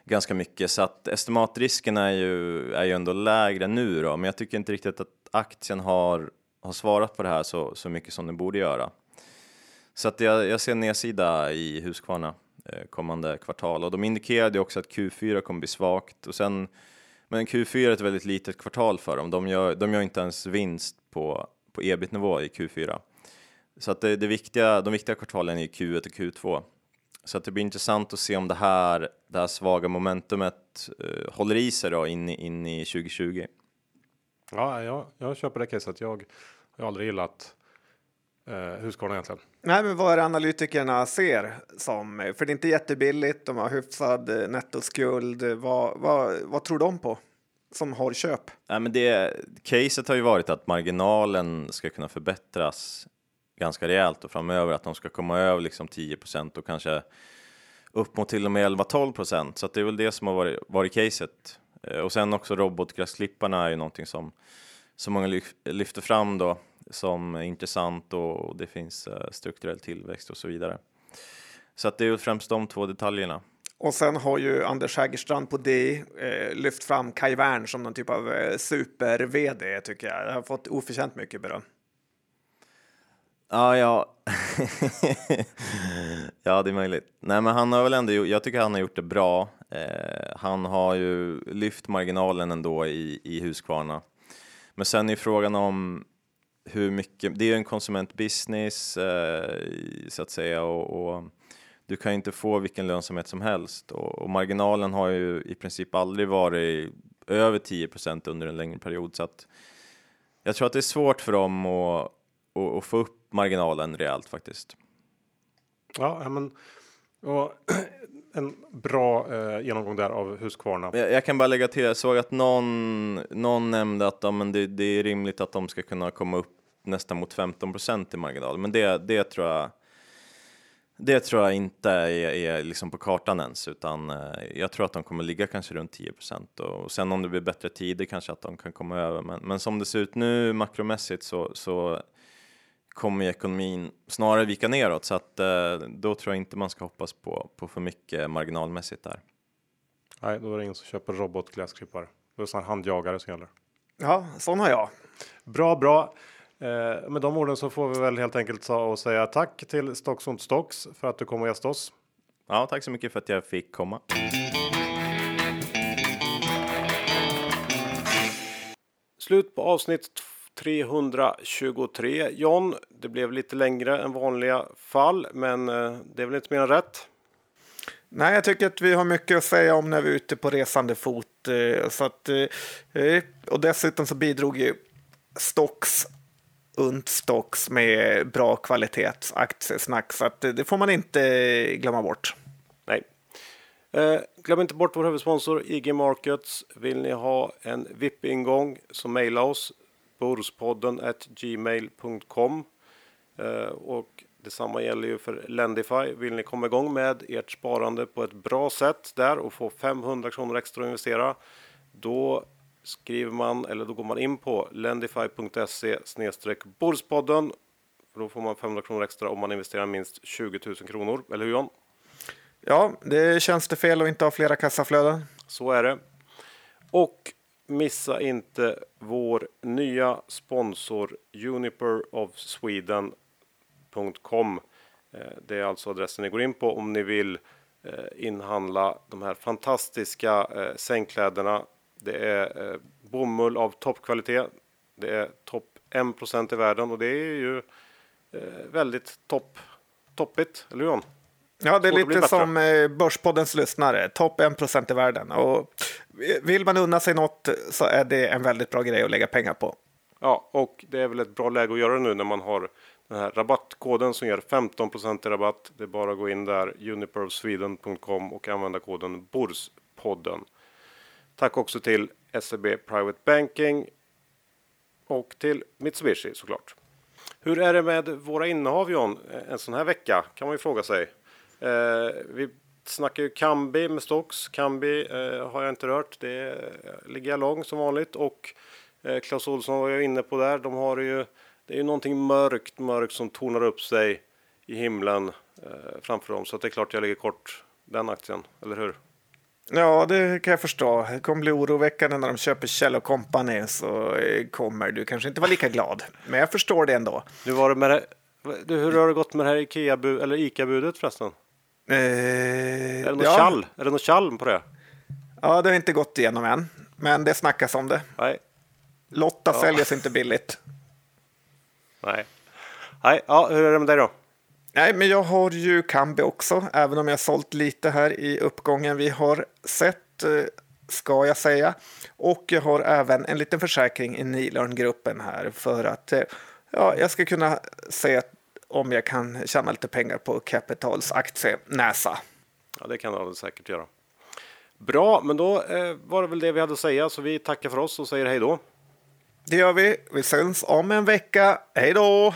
ganska mycket så att estimatrisken är ju, är ju ändå lägre nu då, men jag tycker inte riktigt att aktien har, har svarat på det här så, så mycket som den borde göra. Så att jag, jag ser nedsida i Husqvarna eh, kommande kvartal och de indikerade ju också att Q4 kommer bli svagt och sen men Q4 är ett väldigt litet kvartal för dem. De gör, de gör inte ens vinst på, på ebit-nivå i Q4. Så att det, det viktiga, de viktiga kvartalen är Q1 och Q2. Så att det blir intressant att se om det här, det här svaga momentumet eh, håller i sig då in, i- in i 2020. Ja, jag, jag köper det caset. Jag har aldrig gillat Husqvarna egentligen. Nej, men vad är det analytikerna ser som? För det är inte jättebilligt, de har hyfsad eh, nettoskuld. Vad, vad, vad tror de på som har köp? Nej, men det, caset har ju varit att marginalen ska kunna förbättras ganska rejält och framöver att de ska komma över liksom 10% och kanske upp mot till och med 11-12 procent. Så att det är väl det som har varit, varit caset. Eh, Och sen också robotgräsklipparna är ju någonting som, som många lyf- lyfter fram då som är intressant och det finns eh, strukturell tillväxt och så vidare. Så att det är främst de två detaljerna. Och sen har ju Anders Hägerstrand på DI eh, lyft fram Kai Wern som någon typ av eh, super-VD tycker jag. Jag har fått oförtjänt mycket beröm. Ja, ja. ja, det är möjligt. Nej, men han har väl ändå jag tycker han har gjort det bra. Eh, han har ju lyft marginalen ändå i, i Husqvarna. Men sen är frågan om hur mycket, det är ju en konsumentbusiness eh, så att säga och, och du kan ju inte få vilken lönsamhet som helst och, och marginalen har ju i princip aldrig varit över 10% under en längre period så att jag tror att det är svårt för dem att, att, att få upp marginalen rejält faktiskt. Ja, men och en bra eh, genomgång där av Husqvarna. Jag, jag kan bara lägga till, jag såg att någon, någon nämnde att ja, men det, det är rimligt att de ska kunna komma upp nästan mot 15% i marginal, men det, det tror jag det tror jag inte är, är liksom på kartan ens, utan eh, jag tror att de kommer ligga kanske runt 10 och sen om det blir bättre tider kanske att de kan komma över. Men, men som det ser ut nu makromässigt så, så kommer ju ekonomin snarare vika neråt så att eh, då tror jag inte man ska hoppas på, på för mycket marginalmässigt där. Nej, då är det ingen som köper robotgräsklippare. Då är det handjagare som gäller. Ja, sån har jag. Bra, bra. Eh, med de orden så får vi väl helt enkelt ta och säga tack till Stocks och Stocks för att du kom och gästade oss. Ja, tack så mycket för att jag fick komma. Slut på avsnitt 323. John, det blev lite längre än vanliga fall, men eh, det är väl inte mer än rätt. Nej, jag tycker att vi har mycket att säga om när vi är ute på resande fot. eh, Så att, eh, och dessutom så bidrog ju Stocks unt Stocks med bra kvalitetsaktiesnack. Så att eh, det får man inte eh, glömma bort. Nej. Eh, glöm inte bort vår huvudsponsor IG Markets. Vill ni ha en VIP-ingång så mejla oss borspodden gmail.com eh, och detsamma gäller ju för Lendify. Vill ni komma igång med ert sparande på ett bra sätt där och få 500 kronor extra att investera då skriver man eller då går man in på lendify.se borspodden då får man 500 kronor extra om man investerar minst 20 000 kronor. Eller hur John? Ja, det känns det fel att inte ha flera kassaflöden. Så är det. Och missa inte vår nya sponsor uniperofsweden.com. Eh, Det är alltså adressen ni går in på om ni vill eh, inhandla de här fantastiska eh, sängkläderna. Det är eh, bomull av toppkvalitet. Det är topp 1% i världen och det är ju eh, väldigt topp, toppigt, eller hur John? Ja, det är lite bättre. som eh, Börspoddens lyssnare. Topp 1% i världen. Och vill man unna sig något så är det en väldigt bra grej att lägga pengar på. Ja, och det är väl ett bra läge att göra det nu när man har den här rabattkoden som ger 15% i rabatt. Det är bara att gå in där, unipersweden.com och använda koden BORSPodden. Tack också till SEB Private Banking och till Mitsubishi såklart. Hur är det med våra innehav John? Eh, en sån här vecka kan man ju fråga sig. Eh, vi snackar ju Kambi med Stocks. Kambi eh, har jag inte rört. Det eh, ligger jag lång som vanligt och eh, Claes Olsson var jag inne på där. De har ju, det är ju någonting mörkt, mörkt som tornar upp sig i himlen eh, framför dem. Så att det är klart jag ligger kort den aktien, eller hur? Ja, det kan jag förstå. Det kommer bli oroväckande när de köper Kjell Company så eh, kommer du kanske inte vara lika glad. Men jag förstår det ändå. Hur var det med det? Du, hur har det gått med det här Ikea eller Ica-budet förresten? Eh, Är det något ja, tjall? Är det något tjall på det? ja, det har inte gått igenom än. Men det snackas om det. Nej. Lotta säljs inte billigt. Nej. Nej, ja, hur är det med dig då? Nej, men jag har ju Kambi också, även om jag sålt lite här i uppgången vi har sett, eh, ska jag säga. Och jag har även en liten försäkring i Nilörn-gruppen här för att eh, ja, jag ska kunna se om jag kan tjäna lite pengar på Capitals aktienäsa. Ja, det kan du säkert göra. Bra, men då eh, var det väl det vi hade att säga, så vi tackar för oss och säger hej då. Det gör vi. Vi syns om en vecka. Hej då!